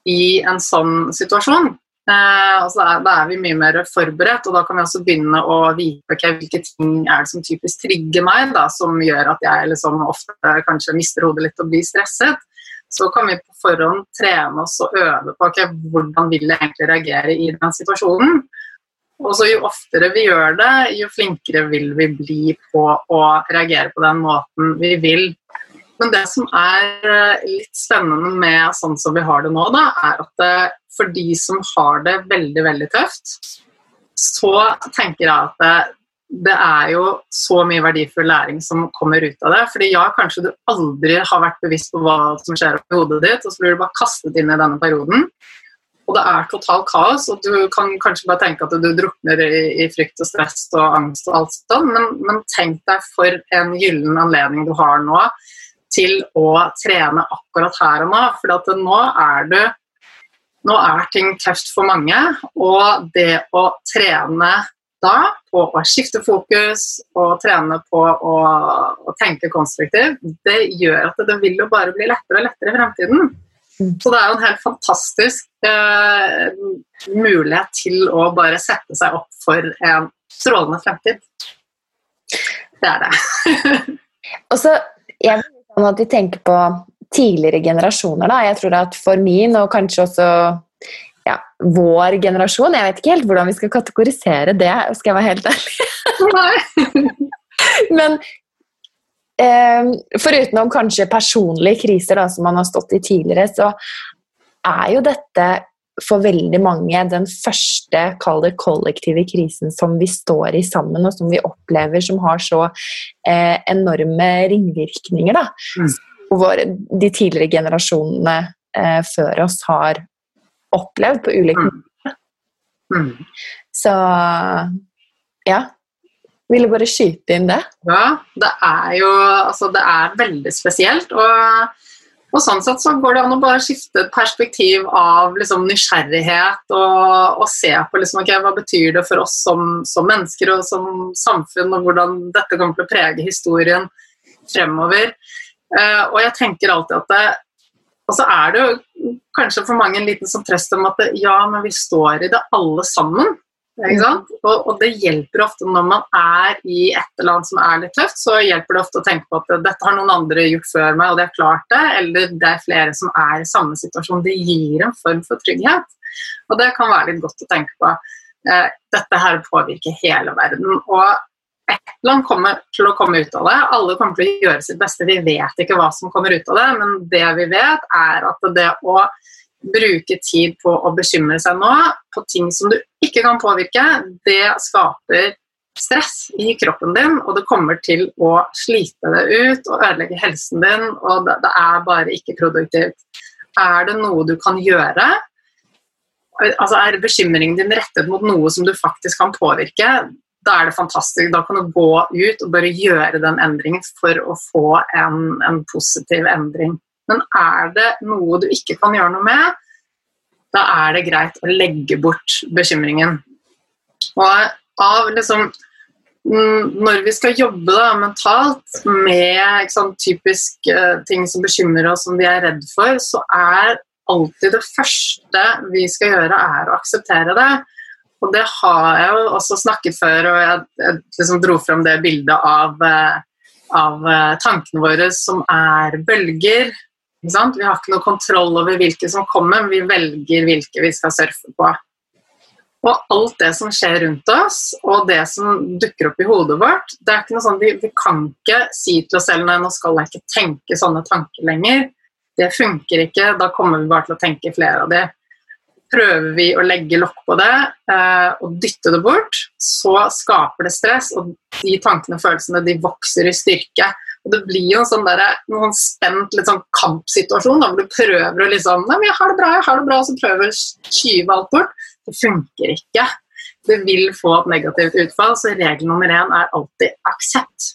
i en sånn situasjon. Eh, altså da, er, vi mye mer forberedt, og da kan vi også begynne å vite okay, hvilke ting er det som typisk trigger meg, da, som gjør at jeg liksom ofte kanskje mister hodet litt og blir stresset. Så kan vi på forhånd trene oss og øve på okay, hvordan vil jeg egentlig reagere i den situasjonen. Og så Jo oftere vi gjør det, jo flinkere vil vi bli på å reagere på den måten vi vil. Men det som er eh, litt spennende med sånn som vi har det nå, da, er at det, eh, for de som har det veldig, veldig tøft, så tenker jeg at det, det, er jo så mye verdifull læring som kommer ut av det. Fordi ja, kanskje du aldri har vært bevisst på hva som skjer oppi hodet ditt, og så blir du bare kastet inn i denne perioden og det er totalt kaos, og du kan kanskje bare tenke at du drukner i, i frykt og stress og angst og alt sånt, men, men tenk deg for en gyllen anledning du har nå til å trene akkurat her og nå. For at nå er du Nå er ting tøft for mange, og det å trene da på å skifte fokus og trene på å, å tenke konstruktivt, det gjør at det vil jo bare bli lettere og lettere i fremtiden. Mm. Så det er jo en helt fantastisk eh, mulighet til å bare sette seg opp for en strålende fremtid. Det er det. og så jeg sånn at vi tenker på tidligere generasjoner. Da. Jeg tror at for min, og kanskje også ja, vår generasjon Jeg vet ikke helt hvordan vi skal kategorisere det, skal jeg være helt ærlig. Men eh, Foruten kanskje personlige kriser da, som man har stått i tidligere, så er jo dette for veldig mange den første kall det kollektive krisen som vi står i sammen, og som vi opplever som har så eh, enorme ringvirkninger. Da. Mm. Hvor de tidligere generasjonene eh, før oss har opplevd på ulike mm. måter. Mm. Så ja ville bare skyte inn det. Ja, det er jo altså, det er veldig spesielt. Og, og, sånn sett så går det an å bare skifte et perspektiv av liksom, nysgjerrighet og, og, se på liksom, okay, hva betyr det for oss som, som, mennesker og som samfunn, og hvordan dette kommer til å prege historien fremover. Uh, og jeg tenker alltid at det, og så er det jo kanskje for mange en liten sånn trøst om at det, ja, men vi står i det alle sammen. Og, og, det hjelper ofte når man er i et eller annet som er litt tøft, så hjelper det ofte å tenke på at dette har noen andre gjort før meg, og de har klart det, eller det er flere som er i samme situasjon. Det gir en form for trygghet. Og det kan være litt godt å tenke på. Eh, dette her påvirker hele verden. Og ett land kommer til å komme ut av det. Alle kommer til å gjøre sitt beste. Vi vet ikke hva som kommer ut av det, men det vi vet, er at det å bruke tid på å bekymre seg nå på ting som du ikke kan påvirke, det skaper stress i kroppen din, og det kommer til å slite deg ut og ødelegge helsen din, og det, er bare ikke produktivt. Er det noe du kan gjøre? Altså Er bekymringen din rettet mot noe som du faktisk kan påvirke? Da er det fantastisk. Da kan du gå ut og bare gjøre den endringen for å få en, en positiv endring. Men er det noe du ikke kan gjøre noe med, da er det greit å legge bort bekymringen. Og av liksom Når vi skal jobbe da, mentalt med sant, typisk uh, ting som bekymrer oss, som vi er redd for, så er alltid det første vi skal gjøre, er å akseptere det. Og det har jeg jo også snakket før, og jeg, jeg liksom dro frem det bildet av, uh, av uh, tankene våre som er bølger. Vi har ikke noe kontroll over hvilke som kommer, men vi velger hvilke vi skal surfe på. Og alt det som skjer rundt oss, og det som dukker opp i hodet vårt det er ikke noe sånn, Vi, vi kan ikke si til oss selv nei, nå skal jeg ikke tenke sånne tanker lenger. Det funker ikke. Da kommer vi bare til å tenke flere av det. Prøver vi å legge lokk på det eh, og dytte det bort, så skaper det stress, og de tankene og følelsene de vokser i styrke. Det blir jo sånn, der, en spent litt sånn kampsituasjon hvor du prøver å liksom Nei, men jeg har det bra, jeg har det bra, og så prøver å skyve alt bort. Det funker ikke. Det vil få et negativt utfall, så regel nummer én er alltid aksept.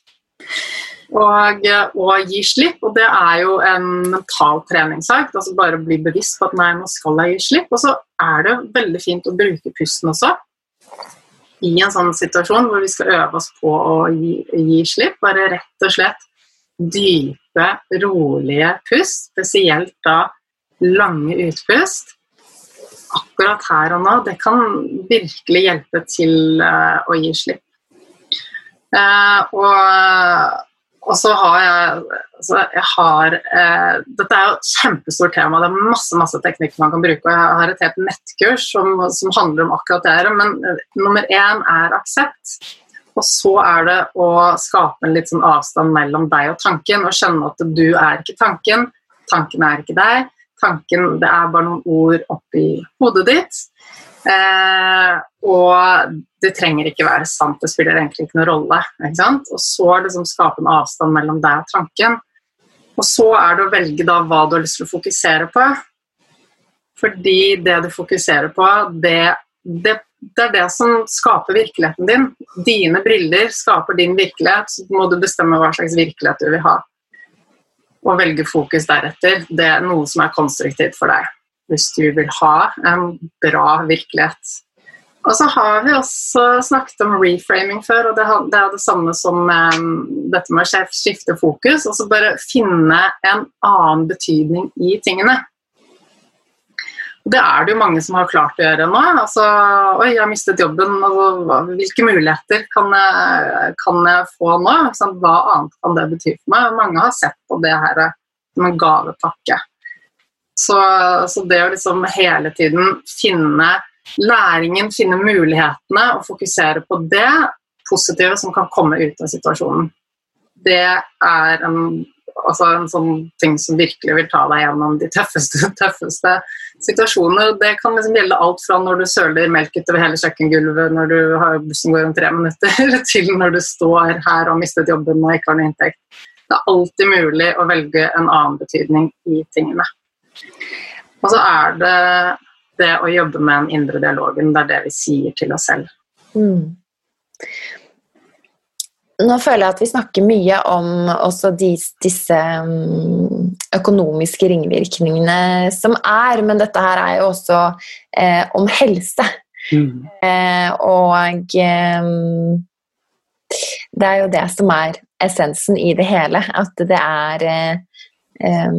Og, og gi slipp, og det er jo en mental treningssak. Altså bare bli bevisst på at nei, nå skal jeg gi slipp. Og så er det veldig fint å bruke pusten også i en sånn situasjon hvor vi skal øve oss på å gi, gi slipp. Bare rett og slett dype, rolige pust, spesielt da lange utpust. akkurat her og nå, det kan virkelig hjelpe til uh, å gi slipp. Uh, og, og, så har jeg, så jeg har, uh, Dette er jo et kjempestort tema. Det er masse masse teknikker man kan bruke. og Jeg har et helt nettkurs som, som handler om akkurat det. Men nummer én er aksept. Og så er det å skape en litt sånn avstand mellom deg og tanken, og skjønne at du er ikke tanken, tanken er ikke deg. Tanken det er bare noen ord oppi hodet ditt. Eh, og det trenger ikke være sant, det spiller egentlig ikke noen rolle. Ikke og så er det liksom skape en avstand mellom deg og tanken. Og så er det å velge da hva du har lyst til å fokusere på. Fordi det du fokuserer på, det, det det er det som skaper virkeligheten din. Dine briller skaper din virkelighet, så må du bestemme hva slags virkelighet du vil ha. Og velge fokus deretter. Det er noe som er konstruktivt for deg. Hvis du vil ha en bra virkelighet. Og så har vi også snakket om reframing før, og det er det samme som um, dette med å skifte fokus. Og så bare finne en annen betydning i tingene. Det er det jo mange som har klart å gjøre nå. Altså, Oi, jeg har mistet jobben. Altså, hvilke muligheter kan jeg, kan jeg få nå? Sånn, hva annet kan det bety for meg? Mange har sett på det her som en gavepakke. Så, så det å liksom hele tiden finne læringen, finne mulighetene og fokusere på det positive som kan komme ut av situasjonen, det er en altså en sånn ting som virkelig vil ta deg gjennom de tøffeste, tøffeste situasjoner. Det kan liksom gjelde alt fra når du søler melk utover hele kjøkkengulvet når du har bussen går om tre minutter, til når du står her og har mistet jobben og ikke har noen inntekt. Det er alltid mulig å velge en annen betydning i tingene. Og så er det det å jobbe med den indre dialogen. Det er det vi sier til oss selv. Mm. Nå føler jeg at vi snakker mye om også de, disse mm, økonomiske ringvirkningene som er, men dette her er jo også eh, om helse. Mm. Eh, og eh, det er jo det som er essensen i det hele. At det er eh,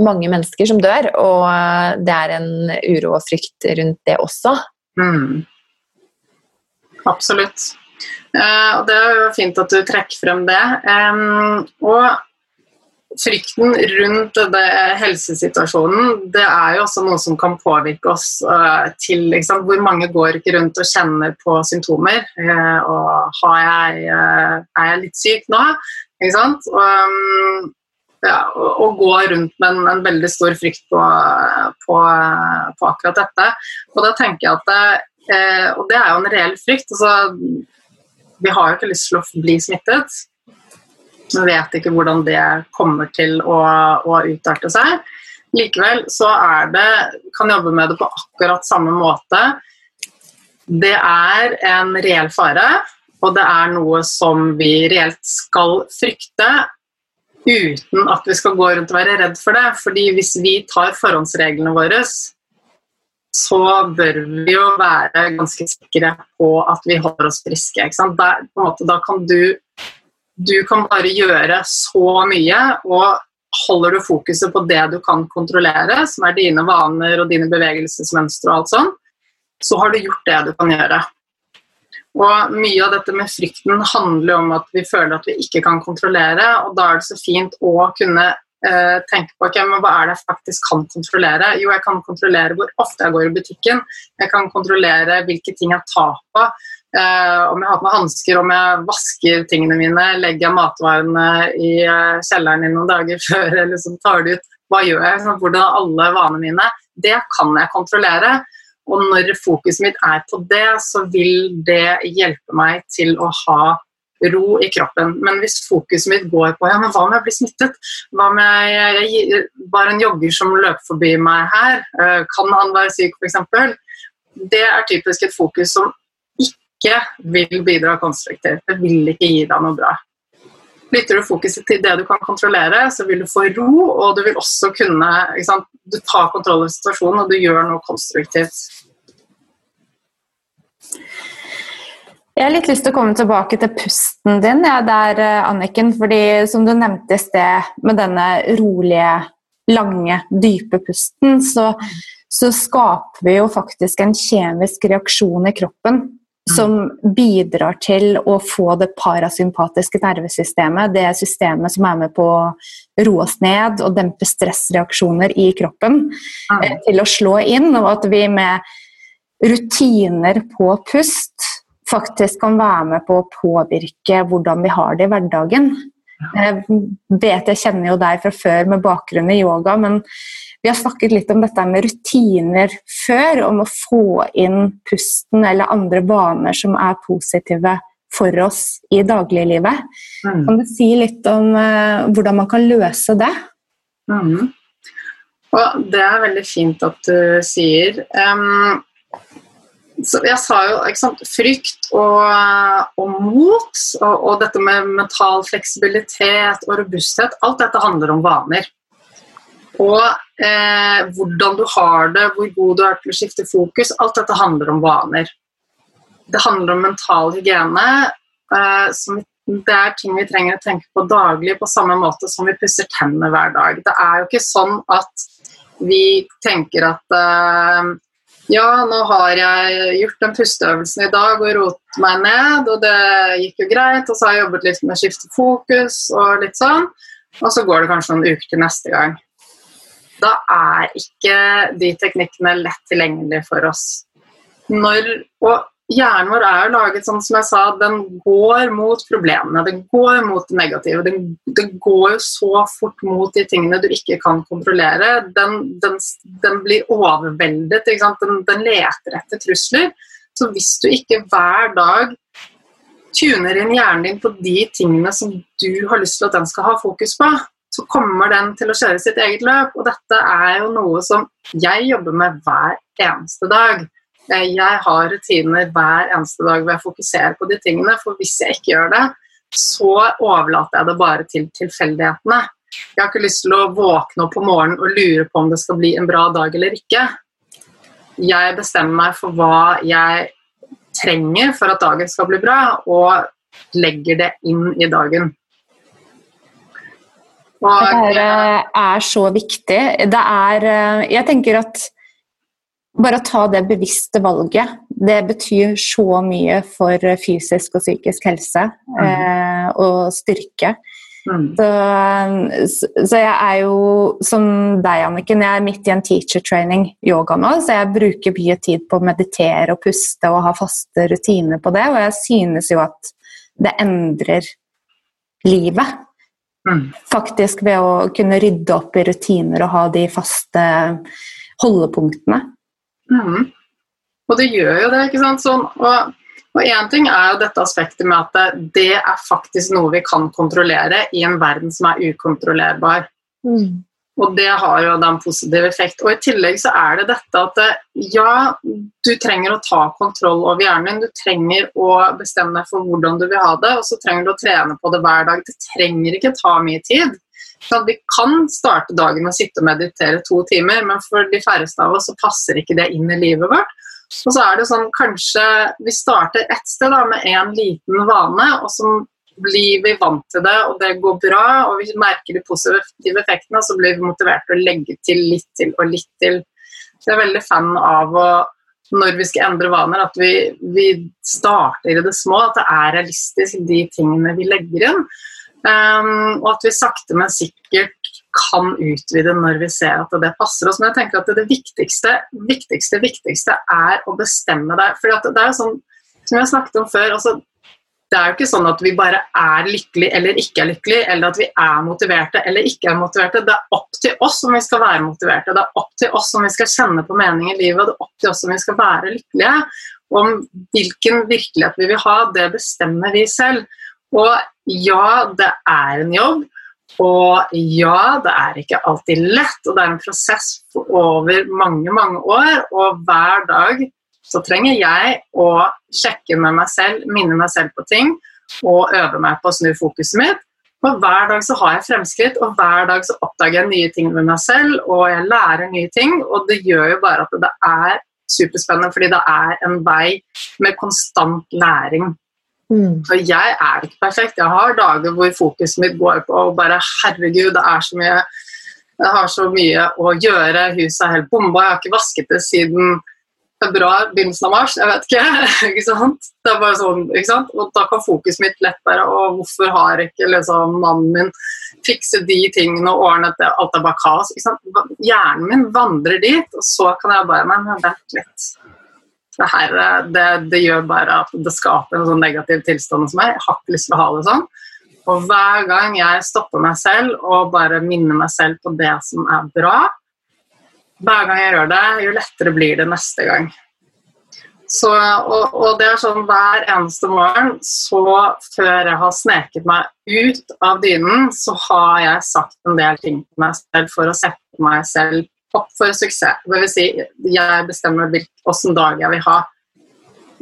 mange mennesker som dør, og det er en uro og frykt rundt det også. Mm. Absolutt. Eh, og Det er jo fint at du trekker frem det. og frykten rundt det, helsesituasjonen det er jo også noe som kan påvirke oss uh, til liksom, Hvor mange går ikke rundt og kjenner på symptomer? Uh, og jeg, uh, Er jeg litt syk nå? Ikke sant? Og, ja, og gå rundt med en, en, veldig stor frykt på, på, på, akkurat dette. Og da tenker jeg at det, Og det er jo en reell frykt. altså vi har jo ikke lyst til å bli smittet. Vi vet ikke hvordan det kommer til å, å utarte seg. Likevel så er det kan jobbe med det på akkurat samme måte. Det er en reell fare, og det er noe som vi reelt skal frykte uten at vi skal gå rundt og være redd for det. Fordi hvis vi tar forhåndsreglene våre, så bør vi jo være ganske sikre på at vi holder oss friske. Der, måte, da kan du Du kan bare gjøre så mye, og holder du fokuset på det du kan kontrollere, som er dine vaner og dine bevegelsesmønstre og alt sånn, så har du gjort det du kan gjøre. Og Mye av dette med frykten handler om at vi føler at vi ikke kan kontrollere, og da er det så fint å kunne uh, tenke på okay, hva er det jeg faktisk kan kontrollere. Jo, jeg kan kontrollere hvor ofte jeg går i butikken. Jeg kan kontrollere hvilke ting jeg tar på. Eh, om jeg har på meg hansker, om jeg vasker tingene mine, legger jeg matvarene i uh, kjelleren i noen dager før jeg liksom tar det ut. Hva gjør jeg? Sånn, hvordan alle vanene mine? Det kan jeg kontrollere. Og når fokuset mitt er på det, så vil det hjelpe meg til å ha ro i kroppen. Men hvis fokuset mitt går på ja, men hva om jeg blir smittet, hva om jeg, jeg, bare en jogger som løper forbi meg her, eh, kan han være syk f.eks.? Det er typisk et fokus som ikke vil bidra konstruktivt. Det vil ikke gi deg noe bra. Flytter du fokuset til det du kan kontrollere, så vil du få ro, og du vil også kunne Du tar kontroll over situasjonen, og du gjør noe konstruktivt. Jeg har litt lyst til å komme tilbake til pusten din, ja, der, eh, Anniken. fordi som du nevnte i sted, med denne rolige, lange, dype pusten, så, så skaper vi jo faktisk en kjemisk reaksjon i kroppen som bidrar til å få det parasympatiske nervesystemet, det systemet som er med på å roe oss ned og dempe stressreaksjoner i kroppen, eh, til å slå inn. Og at vi med rutiner på pust faktisk kan være med på å påvirke hvordan vi har det i hverdagen. Jeg vet jeg kjenner jo deg fra før med bakgrunn i yoga, men vi har snakket litt om dette med rutiner før, om å få inn pusten eller andre vaner som er positive for oss i dagliglivet. Mm. Kan du si litt om uh, hvordan man kan løse det? Mm. Det er veldig fint at du sier. Um, jeg sa jo sant, frykt og, og mot, og, og, dette med mental fleksibilitet og robusthet, alt dette handler om vaner. Og eh, hvordan du har det, hvor god du er til å skifte fokus. Alt dette handler om vaner. Det handler om mental hygiene. Eh, som det er ting vi trenger å tenke på daglig, på samme måte som vi pusser tennene hver dag. Det er jo ikke sånn at vi tenker at eh, ja, nå har jeg gjort den pusteøvelsen i dag og rotet meg ned, og det gikk jo greit, og så har jeg jobbet litt med å skifte fokus og litt sånn, og så går det kanskje noen uker til neste gang. Da er ikke de teknikkene lett tilgjengelige for oss. Når, og hjernen vår er laget sånn som jeg sa, den går mot problemene, den går mot det negative. Den, den går jo så fort mot de tingene du ikke kan kontrollere. Den, den, den blir overveldet. Den leter etter trusler. Så hvis du ikke hver dag tuner inn hjernen din på de tingene som du har lyst til at den skal ha fokus på, så kommer den til å kjøre sitt eget løp. Og dette er jo noe som jeg jobber med hver eneste dag. Eh, jeg har rutiner hver eneste dag hvor jeg fokuserer på de tingene. For hvis jeg ikke gjør det, så overlater jeg det bare til tilfeldighetene. Jeg har ikke lyst til å våkne opp på morgenen og lure på om det skal bli en bra dag eller ikke. Jeg bestemmer meg for hva jeg trenger for at dagen skal bli bra, og legger det inn i dagen. Det er så viktig. Det er eh, Jeg tenker at bare å ta det bevisste valget, det betyr så mye for fysisk og psykisk helse mm. eh, og styrke. Mm. Så, så, jeg er jo som deg, Anniken, jeg er midt i en teacher training yoga nå, så jeg bruker mye tid på å meditere og puste og ha faste rutiner på det, og jeg synes jo at det endrer livet. Mm. Faktisk ved å kunne rydde opp i rutiner og ha de faste holdepunktene. Mm. Og det gjør jo det, ikke sant. Sånn, og én ting er jo dette aspektet med at det er faktisk noe vi kan kontrollere i en verden som er ukontrollerbar. Mm. Og det har jo den positive positiv effekt. Og i tillegg så er det dette at ja, du trenger å ta kontroll over hjernen din. Du trenger å bestemme deg for hvordan du vil ha det, og så trenger du å trene på det hver dag. Det trenger ikke ta mye tid. Så vi kan starte dagen med å sitte og meditere to timer, men for de færreste av oss så passer ikke det inn i livet vårt. Og så er det sånn, kanskje vi starter ett sted da, med en liten vane, og så blir vi vant til det, og det går bra, og vi merker de positive effektene, så blir vi motivert til å legge til litt til og litt til. Så jeg er veldig fan av å, når vi skal endre vaner, at vi, vi starter i det små, at det er realistisk de tingene vi legger inn. Um, og at vi sakte, men sikkert kan utvide når vi ser at det passer oss. Men jeg tenker at det viktigste, viktigste, viktigste er å bestemme deg. For det er jo sånn, som jeg snakket om før, altså det er jo ikke sånn at vi bare er lykkelige eller ikke er lykkelige, eller at vi er motiverte eller ikke er motiverte. Det er opp til oss om vi skal være motiverte, det er opp til oss om vi skal kjenne på mening i livet, og det er opp til oss om vi skal være lykkelige. Om hvilken virkelighet vi vil ha, det bestemmer vi selv. Og ja, det er en jobb. Og ja, det er ikke alltid lett, og det er en prosess over mange, mange år. Og hver dag så trenger jeg å sjekke med meg selv, minne meg selv på ting og øve meg på å snu fokuset mitt. Og hver dag så har jeg fremskritt, og hver dag så oppdager jeg nye ting med meg selv, og jeg lærer nye ting, og det gjør jo bare at det er superspennende, fordi det er en vei med konstant læring. Mm. Og jeg er ikke perfekt. Jeg har dager hvor fokuset mitt går på bare Herregud, det er så mye Jeg har så mye å gjøre, huset er helt bomba, jeg har ikke vasket det siden februar, begynnelsen av mars, jeg vet ikke. ikke sant? Det er bare sånn, ikke sant? Og da kan fokuset mitt lett være og hvorfor har ikke liksom, mannen min fikset de tingene og ordnet det, alt er bare kaos. ikke sant? Hjernen min vandrer dit, og så kan jeg bare Nei, men vent litt. Det, her, det, det, gjør bare at det skaper en sånn negativ tilstand hos meg. Jeg har ikke lyst til å ha det sånn. Og hver gang jeg stopper meg selv og bare minner meg selv på det som er bra, hver gang jeg gjør det, jo lettere blir det neste gang. Så, og, og, det er sånn hver eneste morgen, så før jeg har sneket meg ut av dynen, så har jeg sagt en del ting til meg selv for å sette meg selv opp for suksess. Det vil si, jeg bestemmer hvilken dag jeg vil ha.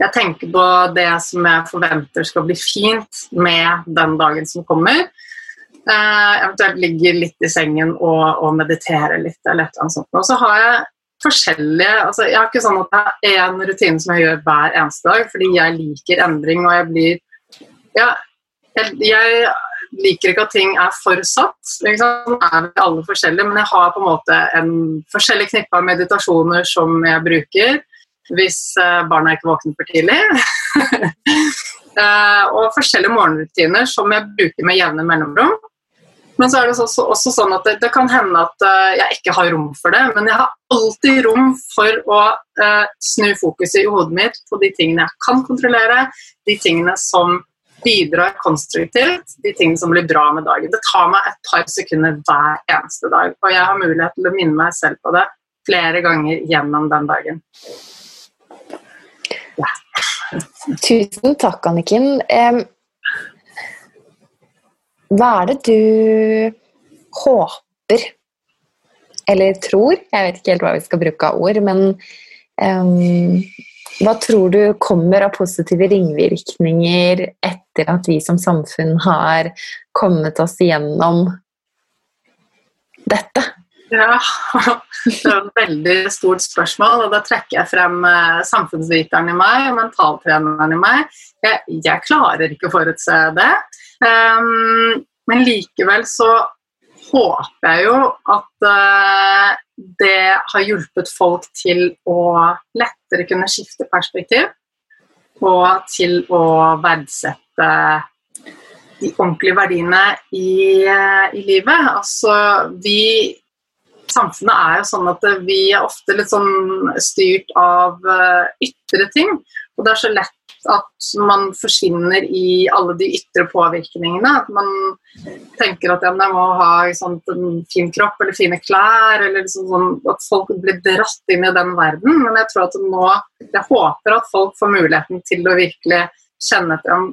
Jeg tenker på det som jeg forventer skal bli fint med den dagen som kommer. Eh, eventuelt ligger litt i sengen og, og mediterer litt. eller et eller annet sånt. Og så har jeg forskjellige altså Jeg har ikke sånn at jeg har én rutine som jeg gjør hver eneste dag, fordi jeg liker endring, og jeg blir ja, jeg, jeg liker ikke at ting er for satt. Liksom. Er vi alle forskjellige, men jeg har på en måte en forskjellig knippe av meditasjoner som jeg bruker hvis uh, barna ikke våkner for tidlig. uh, og forskjellige morgenrutiner som jeg bruker med jevne mellomrom. Men så er det også, også sånn at det, det, kan hende at uh, jeg ikke har rom for det, men jeg har alltid rom for å uh, snu fokuset i hodet mitt på de tingene jeg kan kontrollere, de tingene som bidrar konstruktivt, de tingene som blir bra med dagen. Det tar meg et par sekunder hver eneste dag, og jeg har mulighet til å minne meg selv på det flere ganger gjennom den dagen. Ja. Tusen takk, Anniken. Hva er det du håper, eller tror, jeg vet ikke helt hva vi skal bruke av ord, men um, hva tror du kommer av positive ringvirkninger etter at vi som samfunn har kommet oss gjennom dette? Ja, det er et veldig stort spørsmål, og da trekker jeg frem eh, samfunnsviteren i meg og mentaltreneren i meg. Jeg, jeg klarer ikke å forutse det. Um, men likevel så håper jeg jo at uh, det har hjulpet folk til å lettere kunne skifte perspektiv. Og til å verdsette de ordentlige verdiene i, uh, i livet. Altså, vi Samfunnet er jo sånn at vi er ofte litt sånn styrt av uh, ytre ting. Og det er så lett at man forsvinner i alle de ytre påvirkningene. At man tenker at jeg må ha sånn, en fin kropp eller fine klær. eller liksom sånn, At folk blir dratt inn i den verden. Men jeg tror at nå, jeg håper at folk får muligheten til å virkelig kjenne om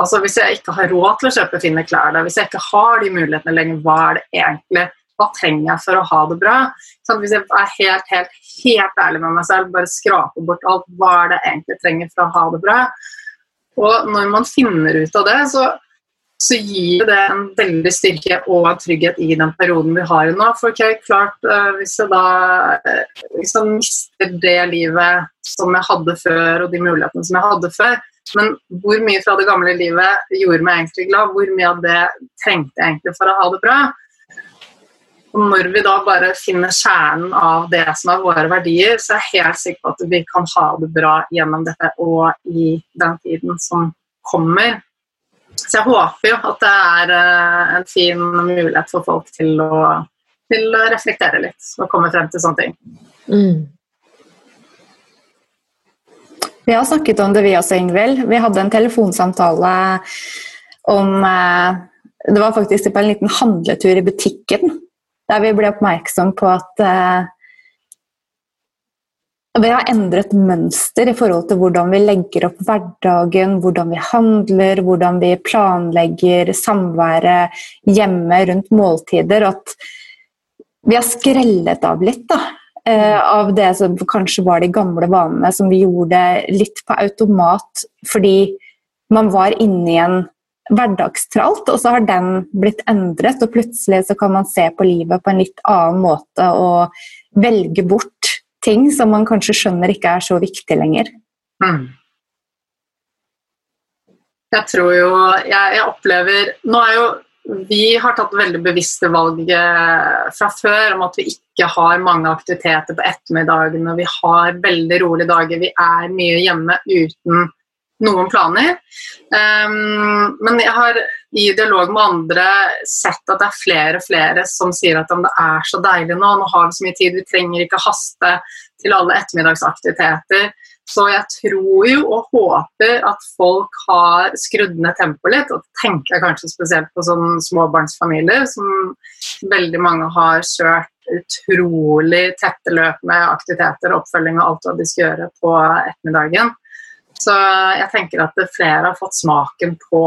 altså Hvis jeg ikke har råd til å kjøpe fine klær, da, hvis jeg ikke har de mulighetene lenger, hva er det egentlig hva trenger jeg for å ha det bra? Sånn, hvis jeg er helt, helt, helt ærlig med meg selv, bare skraper bort alt, hva er det jeg egentlig trenger for å ha det bra? Og når man finner ut av det, så, så gir det en veldig styrke og trygghet i den perioden vi har nå. For okay, klart, uh, hvis jeg da liksom mister det livet som jeg hadde før, og de mulighetene som jeg hadde før, men hvor mye fra det gamle livet gjorde meg egentlig glad? Hvor mye av det trengte jeg egentlig for å ha det bra? Og når vi da bare finner kjernen av det som er våre verdier, så er jeg helt sikker på at vi kan ha det bra gjennom dette og i den tiden som kommer. Så jeg håper jo at det er eh, en fin mulighet for folk til å, til å reflektere litt og komme frem til sånne ting. Mm. Vi har snakket om det, vi også, Ingvild. Vi hadde en telefonsamtale om eh, Det var faktisk på en liten handletur i butikken der vi ble oppmerksom på at uh, vi har endret mønster i forhold til hvordan vi legger opp hverdagen, hvordan vi handler, hvordan vi planlegger samværet hjemme rundt måltider. At vi har skrellet av litt da, av det som kanskje var de gamle vanene, som vi gjorde litt på automat fordi man var inne i en hverdagstralt, og så har den blitt endret, og plutselig så kan man se på livet på en litt annen måte og velge bort ting som man kanskje skjønner ikke er så viktig lenger. Mm. Jeg tror jo jeg, jeg, opplever Nå er jo vi har tatt veldig bevisste valg eh, fra før om at vi ikke har mange aktiviteter på ettermiddagene. Vi har veldig rolige dager. Vi er mye hjemme uten noen planer. Um, men jeg har i dialog med andre sett at det er flere og flere som sier at det er så deilig nå, nå har vi så mye tid, vi trenger ikke haste til alle ettermiddagsaktiviteter. Så jeg tror jo og håper at folk har skrudd ned tempoet litt. Og tenker kanskje spesielt på sånn småbarnsfamilier som veldig mange har kjørt utrolig tette løp med aktiviteter og oppfølging og alt hva de skal gjøre på ettermiddagen. Så jeg tenker at flere har fått smaken på,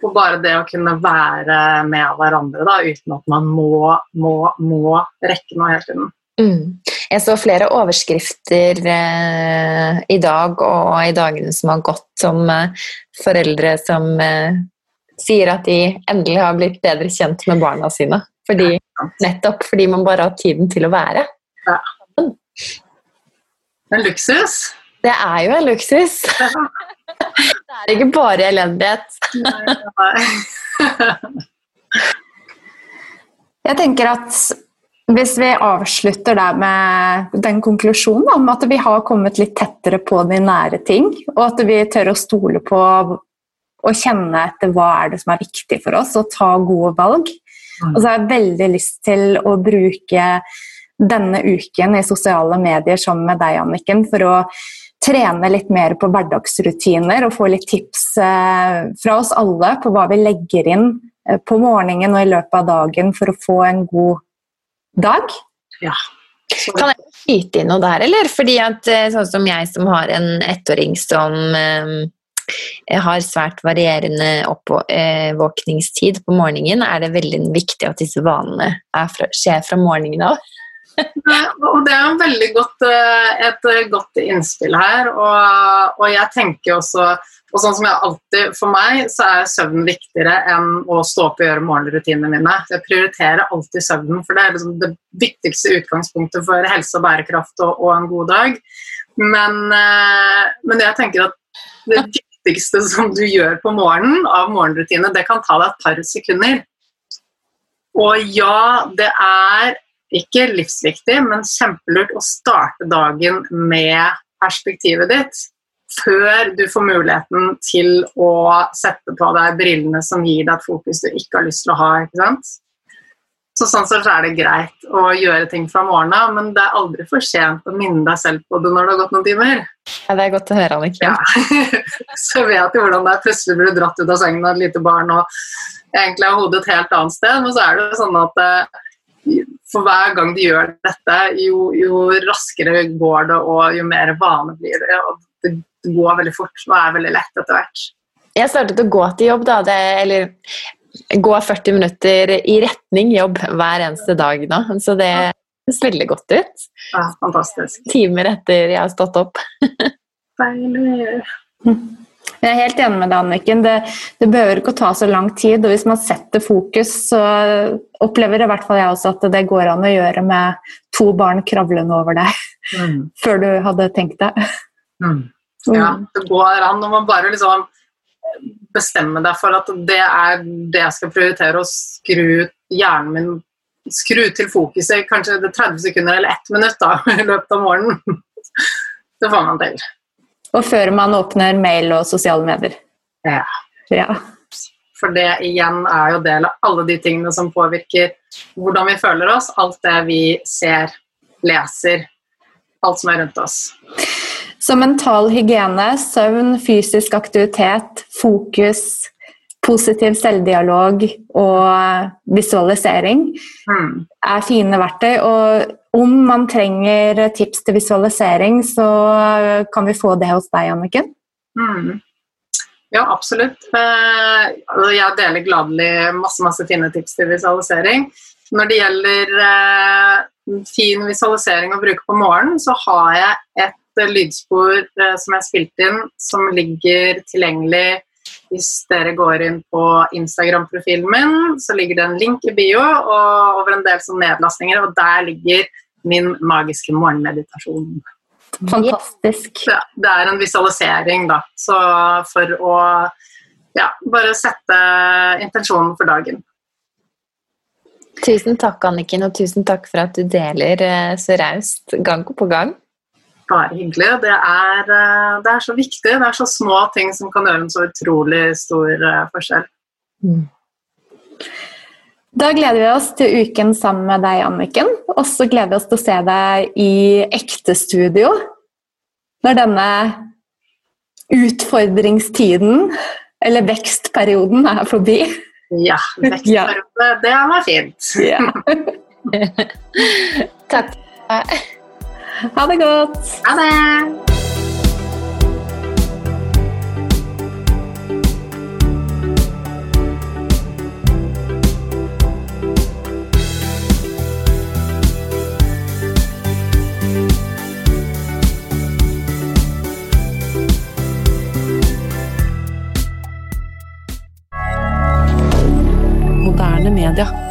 på bare det å kunne være med hverandre da, uten at man må, må, må rekke noe hele tiden. Mm. Jeg så flere overskrifter eh, i dag og i dagene som har gått, som eh, foreldre som eh, sier at de endelig har blitt bedre kjent med barna sine. Fordi, nettopp fordi man bare har tiden til å være. Ja. En luksus. Det er jo en luksus. det er ikke bare elendighet. Jeg tenker at hvis vi avslutter der med den konklusjonen om at vi har kommet litt tettere på de nære ting, og at vi tør å stole på og kjenne etter hva er det som er viktig for oss, og ta gode valg. Mm. Og så har jeg veldig lyst til å bruke denne uken i sosiale medier sammen med deg, Anniken, for å trene litt mer på hverdagsrutiner og få litt tips eh, fra oss alle på hva vi legger inn eh, på morgenen og i løpet av dagen for å få en god dag. Ja. Kan jeg skyte inn noe der, eller? Fordi at eh, sånn som jeg som har en ettåring som eh, har svært varierende oppvåkningstid på morgenen, er det veldig viktig at disse vanene fra, skjer fra morgenen av og det er veldig godt, eh, et veldig godt innspill her. Og, og, jeg tenker også og sånn som jeg alltid, For meg så er søvn viktigere enn å stå opp og gjøre morgenrutinene mine. Jeg prioriterer alltid søvnen, for det er liksom det viktigste utgangspunktet for helse og bærekraft og, og en god dag. Men, eh, men, jeg tenker at det viktigste som du gjør på morgenen av morgenrutine, det kan ta deg et par sekunder. Og ja, det er ikke livsviktig, men kjempelurt å starte dagen med perspektivet ditt. Før du får muligheten til å sette på deg brillene som gir deg et fokus du ikke har lyst til å ha. ikke sant? Så Sånn sett er det greit å gjøre ting fra morgenen av, men det er aldri for sent å minne deg selv på det når det har gått noen timer. Ja, Det er godt å høre, Annika. Ja. så vet du hvordan det er. Plutselig blir du dratt ut av sengen av et lite barn og egentlig har hodet et helt annet sted. Men så er det sånn at eh, for hver gang du gjør dette, jo, jo, raskere går det, og jo mer vane blir det. og Det går veldig fort og er veldig lett etter hvert. Jeg startet å gå til jobb, da, det, eller gå 40 minutter i retning jobb hver eneste dag nå. Så det høres veldig godt ut. Ja, fantastisk. Timer etter jeg har stått opp. Deilig. Jeg er helt enig med deg, Anniken. Det, det behøver ikke å ta så lang tid. og Hvis man setter fokus, så opplever i hvert fall jeg også at det går an å gjøre med to barn kravlende over deg mm. før du hadde tenkt deg. Mm. Ja, det går an. Når man bare liksom bestemmer deg for at det er det jeg skal prioritere, og skru hjernen min skru til fokuset kanskje 30 sekunder eller 1 minutt da, i løpet av morgenen. Det får man til. Og før man åpner mail og sosiale medier. Ja. ja. For det igjen er jo del av alle de tingene som påvirker hvordan vi føler oss. Alt det vi ser, leser, alt som er rundt oss. Så mental hygiene, søvn, fysisk aktivitet, fokus, positiv selvdialog og visualisering mm. er fine verktøy. Og om man trenger tips til visualisering, så kan vi få det hos deg, Anniken. Mm. Ja, absolutt. Eh, jeg deler gladelig masse, masse fine tips til visualisering. Når det gjelder eh, fin visualisering å bruke på morgenen, så har jeg et lydspor eh, som jeg har spilt inn, som ligger tilgjengelig hvis dere går inn på Instagram-profilen min, så ligger det en link i bio og over en del sånn nedlastninger, og der ligger min magiske morgenmeditasjon. Fantastisk. Ja, det er en visualisering, da. Så for å ja, bare sette intensjonen for dagen. Tusen takk, Anniken, og tusen takk for at du deler eh, så raust gang på gang. Bare hyggelig. Det er, eh, det er, så viktig. Det er så små ting som kan gjøre en så utrolig stor eh, forskjell. Mm. Da gleder vi oss til uken sammen med deg, Anniken. Og så gleder vi oss til å se deg i ekte studio når denne utfordringstiden, eller vekstperioden, er forbi. Ja, vekstperiode. Ja. Det var fint. Ja. Takk. Ha det godt. Ha det. moderne media.